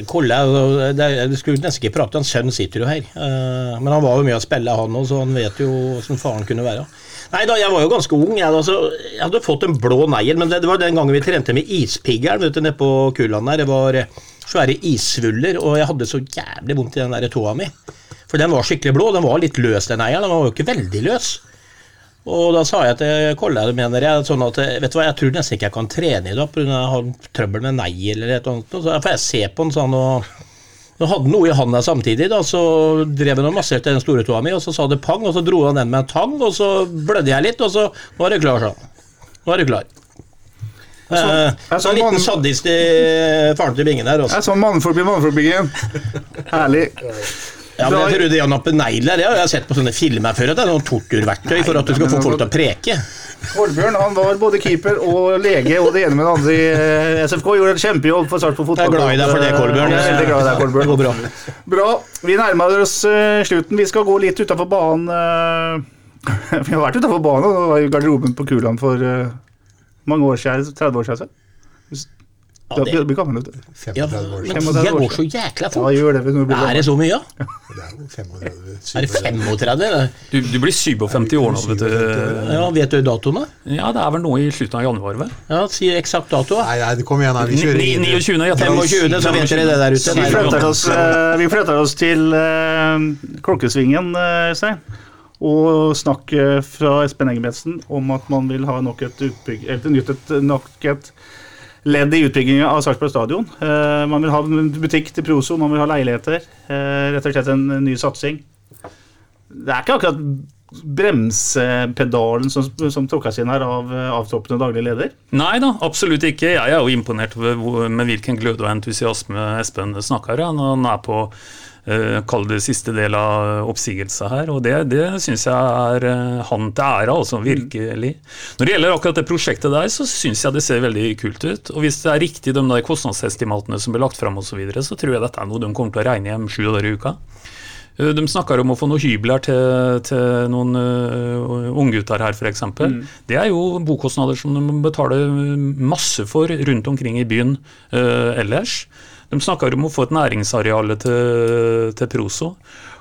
Kolle, Du skulle nesten ikke prate, hans sønn sitter jo her. Men han var jo mye å spille, han òg, så han vet jo hvordan faren kunne være. Nei da, jeg var jo ganske ung. Jeg, altså, jeg hadde fått en blå negl, men det, det, var den gangen vi trente med ispiggeren nede på Kuland der. Det var svære issvuller, og jeg hadde så jævlig vondt i den der tåa mi. For den var skikkelig blå. Den var litt løs, den eieren. Den var jo ikke veldig løs. Og da sa jeg til Kolle mener jeg, sånn at vet du hva, jeg tror nesten ikke jeg kan trene i dag pga. jeg har trøbbel med nei eller et eller annet. Så får jeg se på han sånn og Nå hadde han noe i handa samtidig, da, så drev han og masserte den store tåa mi, og så sa det pang, og så dro han den med en tang, og så blødde jeg litt, og så Nå er du klar, sa han. Nå er du klar. Jeg så en liten sadist i faren til Bingen her også. Jeg så mannfolk i mannfolkbingen. Herlig. Ja, men jeg tror det nappe negler Jeg har sett på sånne filmer før. At det er noen torturverktøy for at du skal få folk til å preke. Kolbjørn han var både keeper og lege og det ene med det andre i eh, SFK. Gjorde en kjempejobb for Sarpsborg på fotball. Jeg er glad i deg for det, Kolbjørn. Jeg er veldig glad i deg, Kolbjørn. Det går bra. bra. Vi nærmer oss uh, slutten. Vi skal gå litt utafor banen. Uh, vi har vært utafor banen, og var i garderoben på Kuland for mange år siden, 30 år siden. Ja, det, blir gammel, vet du. 35 år siden. Men tida går så jækla fort. Ja, gjør det, er det så mye, ja? Det er jo 35. Er det 35? Du, du blir 57 år nå, vet du. Ja, Vet du datoen, da? Ja, Det er vel nå i slutten av januar, vel? Ja, Si eksakt dato. Nei, nei, kom igjen, vi kjører 29. 25. så vet dere det der ute. Vi flytter oss, vi flytter oss til uh, Klokkesvingen, Øystein. Uh, og snakk fra Espen Engebretsen om at man vil ha nok et, utbygg, et, et, nok et ledd i utbyggingen av Sarpsborg stadion. Uh, man vil ha butikk til Proso, man vil ha leiligheter. Uh, rett og slett en, ny satsing. Det er ikke akkurat bremsepedalen som, som tråkkes inn her av avtroppende daglig leder? Nei da, absolutt ikke. Jeg er jo imponert med hvilken glød og entusiasme Espen snakker. Han er på kall det siste del av oppsigelsen her. Og det, det syns jeg er uh, han til ære, altså. Virkelig. Når det gjelder akkurat det prosjektet der, så syns jeg det ser veldig kult ut. Og hvis det er riktig de der kostnadsestimatene som blir lagt fram osv., så, videre, så tror jeg dette er noe de kommer til å regne hjem sju dager i uka. Eh, de snakker om å få noen hybler til, til noen uh, unggutter her, f.eks. Mm. Det er jo bokostnader som de må betale masse for rundt omkring i byen uh, ellers. De snakker om å få et næringsareal til, til Proso.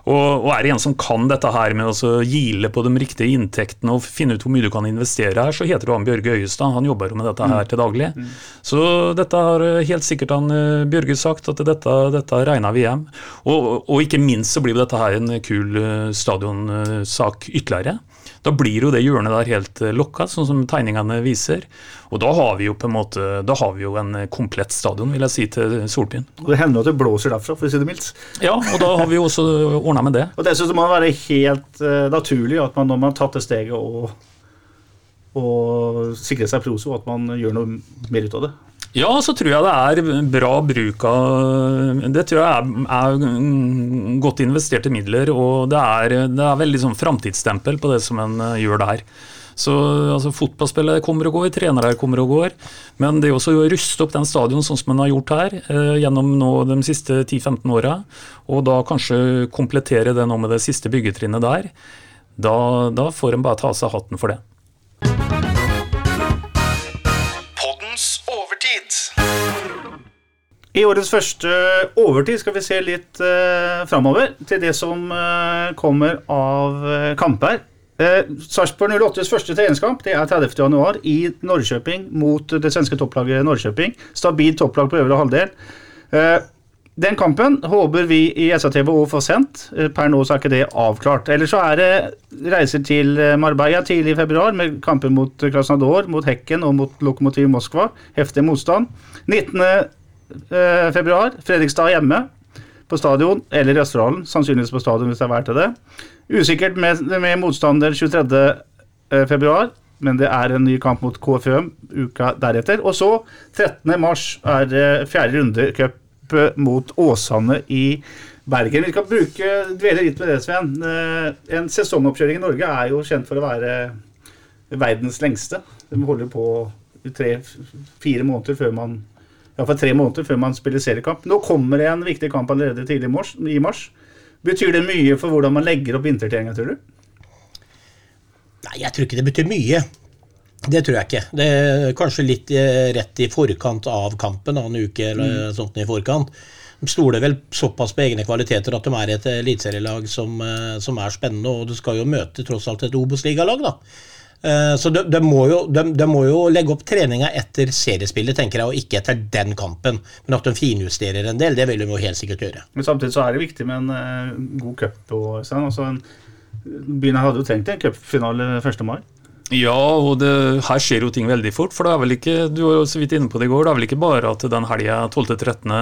Og, og, er det en som kan dette her med å gile på de riktige inntektene og finne ut hvor mye du kan investere her, så heter det han Bjørge Øyestad. Han jobber jo med dette her mm. til daglig. Mm. Så dette har helt sikkert han eh, Bjørge sagt, at dette, dette regner vi hjem. Og, og, ikke minst så blir dette her en kul eh, stadionsak ytterligere. Da blir jo det hjørnet der helt eh, lokka, sånn som tegningene viser. Og da har vi jo på en måte, da har vi jo en eh, komplett stadion, vil jeg si, til Solbyen. Og det hender at det blåser derfra, for å si det mildt. Ja, og da har vi jo også ordna med det. Og det syns jeg må være helt uh, naturlig at man når man har tatt det steget og, og sikrer seg proso, at man gjør noe mer ut av det. Ja, så tror jeg det er bra bruk av Det tror jeg er, er godt investerte midler. Og det er, det er veldig sånn framtidsstempel på det som en eh, gjør der. Så altså, Fotballspillet kommer og går, trenere kommer og går. Men det er også å ruste opp den stadion sånn som man har gjort her eh, gjennom nå de siste 10-15 åra, og da kanskje komplettere det nå med det siste byggetrinnet der, da, da får en bare ta av seg hatten for det. I årets første overtid skal vi se litt eh, framover til det som eh, kommer av eh, kamper. Eh, Sarpsborg 08s første treningskamp det er 30.1 i Norrköping mot det svenske topplaget Norrköping. Stabilt topplag på øvre halvdel. Eh, den kampen håper vi i SATV å få sendt. Per nå så er ikke det avklart. Eller så er det reiser til Marbella tidlig i februar med kamper mot Krasnodar, mot Hekken og mot Lokomotiv Moskva. Heftig motstand. 19. Eh, februar. Fredrikstad hjemme på stadion, eller i Østerdalen. Sannsynligvis på stadion hvis det er vært til det. Usikkert med, med motstander 23. Eh, februar, men det er en ny kamp mot KFUM uka deretter. Og så, 13. mars, er det fjerde runde cup mot Åsane i Bergen. Vi skal bruke, dvele litt med det, Sven. Eh, En sesongoppkjøring i Norge er jo kjent for å være verdens lengste. De holder på tre-fire måneder før man Iallfall tre måneder før man spiller seriekamp. Nå kommer det en viktig kamp allerede tidlig i mars. I mars. Betyr det mye for hvordan man legger opp vintertreninga, tror du? Nei, jeg tror ikke det betyr mye. Det tror jeg ikke. Det er kanskje litt eh, rett i forkant av kampen, en uke eller sånt i forkant. De stoler vel såpass på egne kvaliteter at de er et eliteserielag som, eh, som er spennende, og du skal jo møte tross alt et Obos-ligalag, da. Eh, Så de, de, må jo, de, de må jo legge opp treninga etter seriespillet, tenker jeg, og ikke etter den kampen. Men at de finjusterer en del, det vil de jo helt sikkert gjøre. Men samtidig så er det viktig med en eh, god cup. sånn. En, byen hadde jo trengt en cupfinale 1. mai. Ja, og det, her skjer jo ting veldig fort. For det er vel ikke du var jo så vidt inne på det i går, det er vel ikke bare at den helga 12.-13.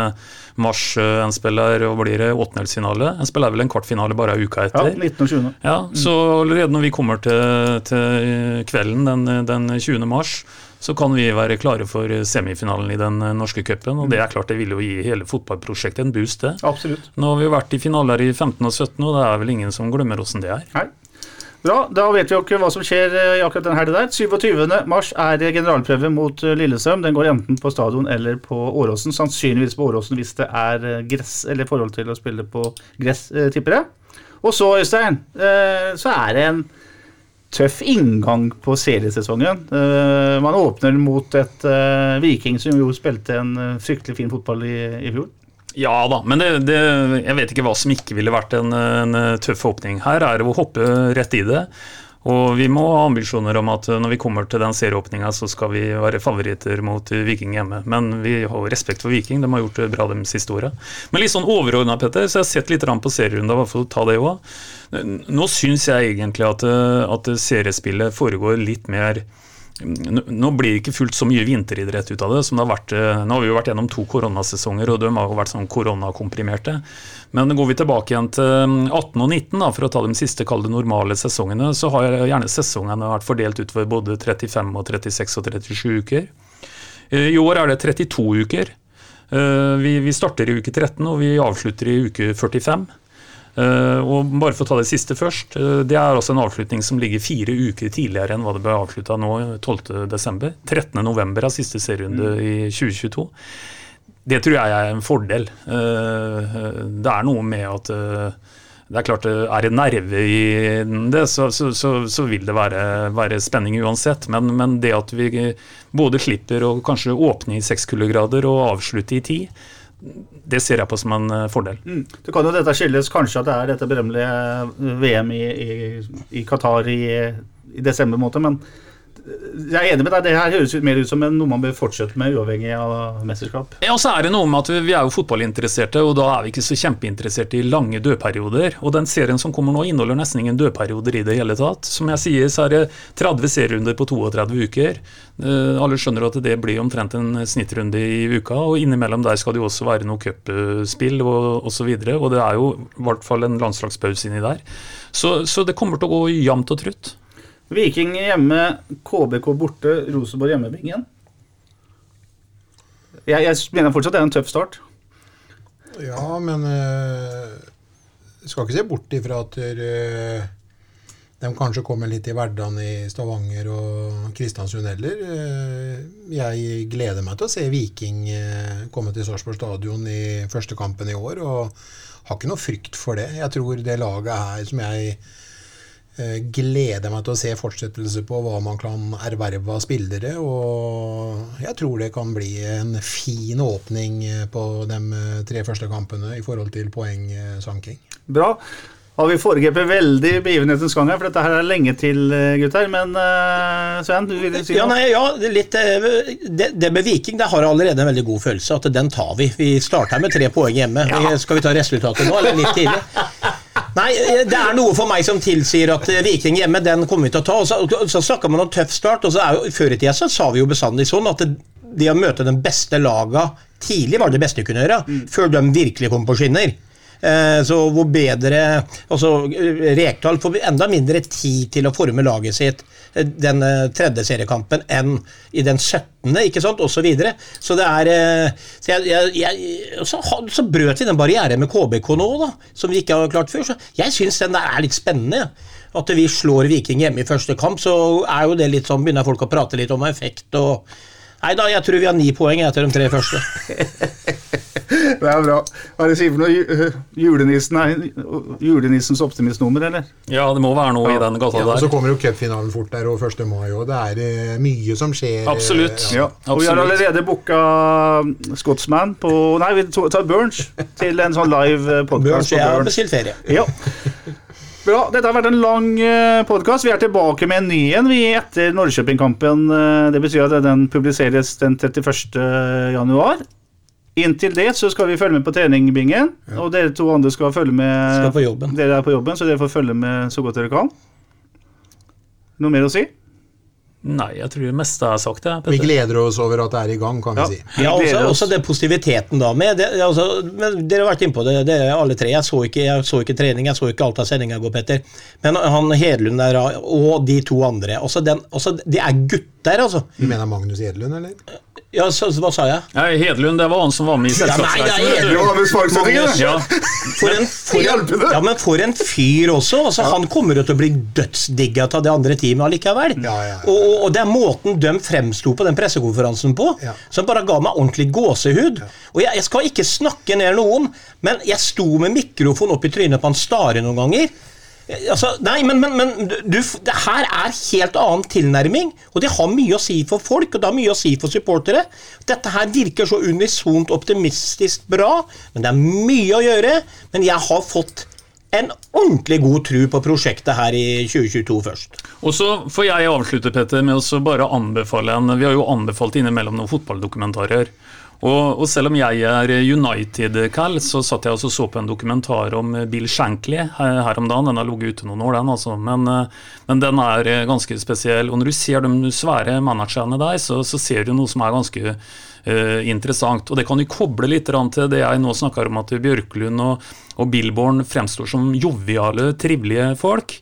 mars eh, en spiller og blir åttendelsfinale. En spiller vel en kvartfinale bare en uke etter. Ja, 19. og 20. Ja, Så allerede når vi kommer til, til kvelden den, den 20. mars, så kan vi være klare for semifinalen i den norske cupen. Og det er klart det vil jo gi hele fotballprosjektet en boost, det. Absolutt. Nå har vi vært i finaler i 15 og 17, og det er vel ingen som glemmer åssen det er. Nei. Bra, da vet vi jo ikke hva som skjer eh, i akkurat den helga der. 27. mars er generalprøve mot Lillesøm. Lillestrøm. Den går enten på stadion eller på Åråsen. Sannsynligvis på Åråsen hvis det er eh, gress, eller forhold til å spille på gress, eh, tipper jeg. Og så, Øystein, eh, så er det en tøff inngang på seriesesongen. Eh, man åpner mot et eh, Viking som jo spilte en eh, fryktelig fin fotball i, i fjor. Ja da, men det, det, jeg vet ikke hva som ikke ville vært en, en tøff åpning. Her er det å hoppe rett i det. Og vi må ha ambisjoner om at når vi kommer til den serieåpninga, så skal vi være favoritter mot Viking hjemme. Men vi har jo respekt for Viking, de har gjort det bra de siste åra. Men litt sånn overordna, Petter, så jeg har sett litt på serierunda, bare for å ta det òg. Nå syns jeg egentlig at, at seriespillet foregår litt mer nå blir det ikke fullt så mye vinteridrett ut av det som det har vært Nå har vi jo vært gjennom to koronasesonger, og de har jo vært sånn koronakomprimerte. Men går vi tilbake igjen til 18 og 19, da, for å ta de siste kalde normale sesongene, så har gjerne sesongene vært fordelt utover både 35 og 36 og 37 uker. I år er det 32 uker. Vi, vi starter i uke 13, og vi avslutter i uke 45. Uh, og bare for å ta det siste først. Uh, det er altså en avslutning som ligger fire uker tidligere enn hva det ble avslutta nå 12.12. 13.11. er siste serierunde mm. i 2022. Det tror jeg er en fordel. Uh, det er noe med at det er klart, er det nerve i det, så, så, så, så vil det være, være, spenning uansett. Men, men, det at vi både slipper å kanskje åpne i seks kuldegrader og avslutte i ti, det ser jeg på som en fordel. Mm. Det kan jo dette skyldes kanskje at det er dette berømmelige VM i, i, i Qatar i, i desember, måte, men jeg er enig med deg, det her høres mer ut som noe man bør fortsette med, uavhengig av mesterskap. Ja, og så er det noe med at vi, er jo fotballinteresserte, og da er vi ikke så kjempeinteresserte i lange dødperioder. Og den serien som kommer nå, inneholder nesten ingen dødperioder i det hele tatt. Som jeg sier, så er det 30 serierunder på 32 uker. Uh, alle skjønner at det blir omtrent en snittrunde i uka, og innimellom der skal det jo også være noe cupspill og osv. Og, og det er jo i hvert fall en landslagspause inni der. Så, så det kommer til å gå jevnt og trutt. Viking hjemme, KBK borte, Rosenborg hjemme, Bingen. Jeg, jeg, mener fortsatt det er en tøff start. Ja, men uh, skal ikke se bort ifra at uh, de kanskje kommer litt i hverdagen i Stavanger og Kristiansund heller. Uh, jeg gleder meg til å se Viking komme til Sarpsborg stadion i første kampen i år, og har ikke noe frykt for det. Jeg tror det laget her som jeg gleder meg til å se fortsettelse på hva man kan erverve av spillere. Og jeg tror det kan bli en fin åpning på de tre første kampene i forhold til poengsanking. Bra. Har vi foregrepet veldig begivenhetens gang her, for dette her er lenge til, gutter. Men uh, Sven, du vil si noe? Ja, nei, ja litt, det, det, med Viking det har allerede en veldig god følelse, at den tar vi. Vi starter med tre poeng hjemme. Ja. Skal vi ta resultatet nå, eller litt tidlig? Nei, det er noe for meg som tilsier at Viking hjemme, den kommer vi til å ta. Og så, så snakker man om tøff start, og så er jo, før i tida så sa vi jo bestandig sånn at det, det å møte den beste laga tidlig var det beste du kunne gjøre, mm. før de virkelig kom på skinner. Eh, Så hvor bedre altså Rekdal får enda mindre tid til å forme laget sitt eh, den eh, tredje seriekampen enn i den 17., ikke sant, osv. Så, så det er Så, jeg, jeg, så, så brøt vi den barrieren med KBK nå, da, som vi ikke har klart før. Så jeg syns den der er litt spennende. At vi slår Viking hjemme i første kamp, så er jo det litt sånn, begynner folk å prate litt om effekt og Nei da, jeg tror vi har ni poeng etter de tre første. Det er bra. Hva er det sier for noe? Ju- Julenissen er julenissens optimistnummer, eller? Ja, det må være noe i den gata Ja, og så kommer jo cupfinalen fort der, og 1. mai òg. Det er eh, mye som skjer. eh, Absolutt. Ja. Ja. Og vi har allerede booka Scotsman på Nei, vi tar Burns til en sånn live Bjørn, podkast Burns, jeg har Burns. bestilt ferie. Ja. Bra. Dette har vært en lang podkast. Vi er tilbake med en ny en vi etter Norrköping-kampen. Eh, Det betyr at den publiseres den 31. januar. Inntil det så skal vi følge med på treningbingen. Og dere to andre skal følge med Skal på jobben. Dere er på jobben, så dere får følge med så godt dere kan. Noe mer å si? Nei, jeg tror det meste er sagt, Det, Vi gleder oss over at det er i gang, kan vi si. Ja, også, oss. også det positiviteten da med det, altså, men Dere har vært innpå det, det er alle tre. Jeg så, ikke, jeg så ikke trening, jeg så ikke alt av sendinga går, Petter. Men han Hedlund der og de to andre også den, også, De er gutter, altså. Du mener Magnus Edlund, eller? Ja, så, så, hva sa jeg? Nei, Hedlund, det var han som var med i Ja, selskapsreisen. Sparksettingen, Ja, For en, for, ja, men for en fyr også. Altså, Han kommer jo til å bli dødsdigga av det andre teamet allikevel. Ja, ja, ja. Og, og, det er måten de fremsto på den pressekonferansen på, Ja. som bare ga meg ordentlig gåsehud. Og jeg, jeg skal ikke snakke ned noen, men jeg sto med mikrofon opp i trynet på han Stare noen ganger. Altså, nei, men, men, men du, det her er helt annen tilnærming, og det har mye å si for folk, og det har mye å si for supportere. Dette her virker så unisont optimistisk bra, men det er mye å gjøre. Men jeg har fått en ordentlig god tro på prosjektet her i 2022 først. Og så får jeg avslutte, Petter, med å bare anbefale en Vi har jo anbefalt innimellom noen fotballdokumentarer. Og, og selv om jeg er United-cal, så satt jeg og så på en dokumentar om Bill Shankly her, her om dagen. Den har ligget ute noen år, den, altså. Men, eh, men den er eh, ganske spesiell. Og når du ser de svære managerne der, så, så ser du noe som er ganske uh, interessant. Og det kan jo koble litt til det jeg nå snakker om, at Bjørklund og, og Billborn fremstår som joviale, trivelige folk.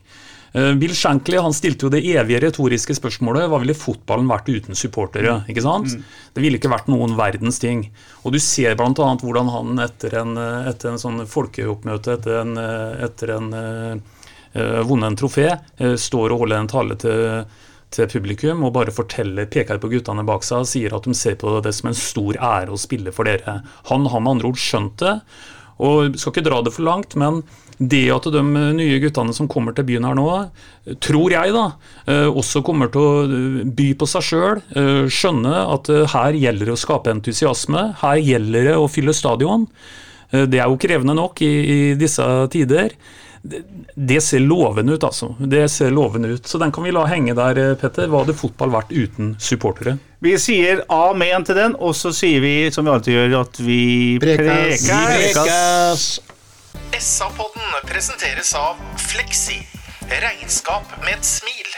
Eh, Bill Shankly han stilte jo det evige retoriske spørsmålet hva ville fotballen vært uten supportere? ikke sant? Det ville ikke vært noen verdens ting. Og Du ser bl.a. hvordan han etter en, eh, etter en sånn folkeoppmøte, etter en, eh, etter en eh, vunnet en trofé, uh, står og holder en tale til, til publikum og bare forteller, peker på guttene bak seg og sier at de ser på det som en stor ære å spille for dere. Han har med andre ord skjønt det. Og skal ikke dra det for langt, men det at de nye guttene som kommer til byen her nå, tror jeg da, eh, også kommer til å eh, by på seg sjøl. Skjønne at eh, her gjelder det å skape entusiasme. Her gjelder det å fylle stadion. Eh, Det er jo krevende nok i, i disse tider. Det, ser lovende ut, altså. Det ser lovende ut. Så den kan vi la henge der, eh, Petter. Hva hadde fotball vært uten supportere? Vi sier amen til den, og så sier vi, som vi alltid gjør, at vi Prekas. prekas. SA-podden presenteres av Fleksi. Regnskap med et smil.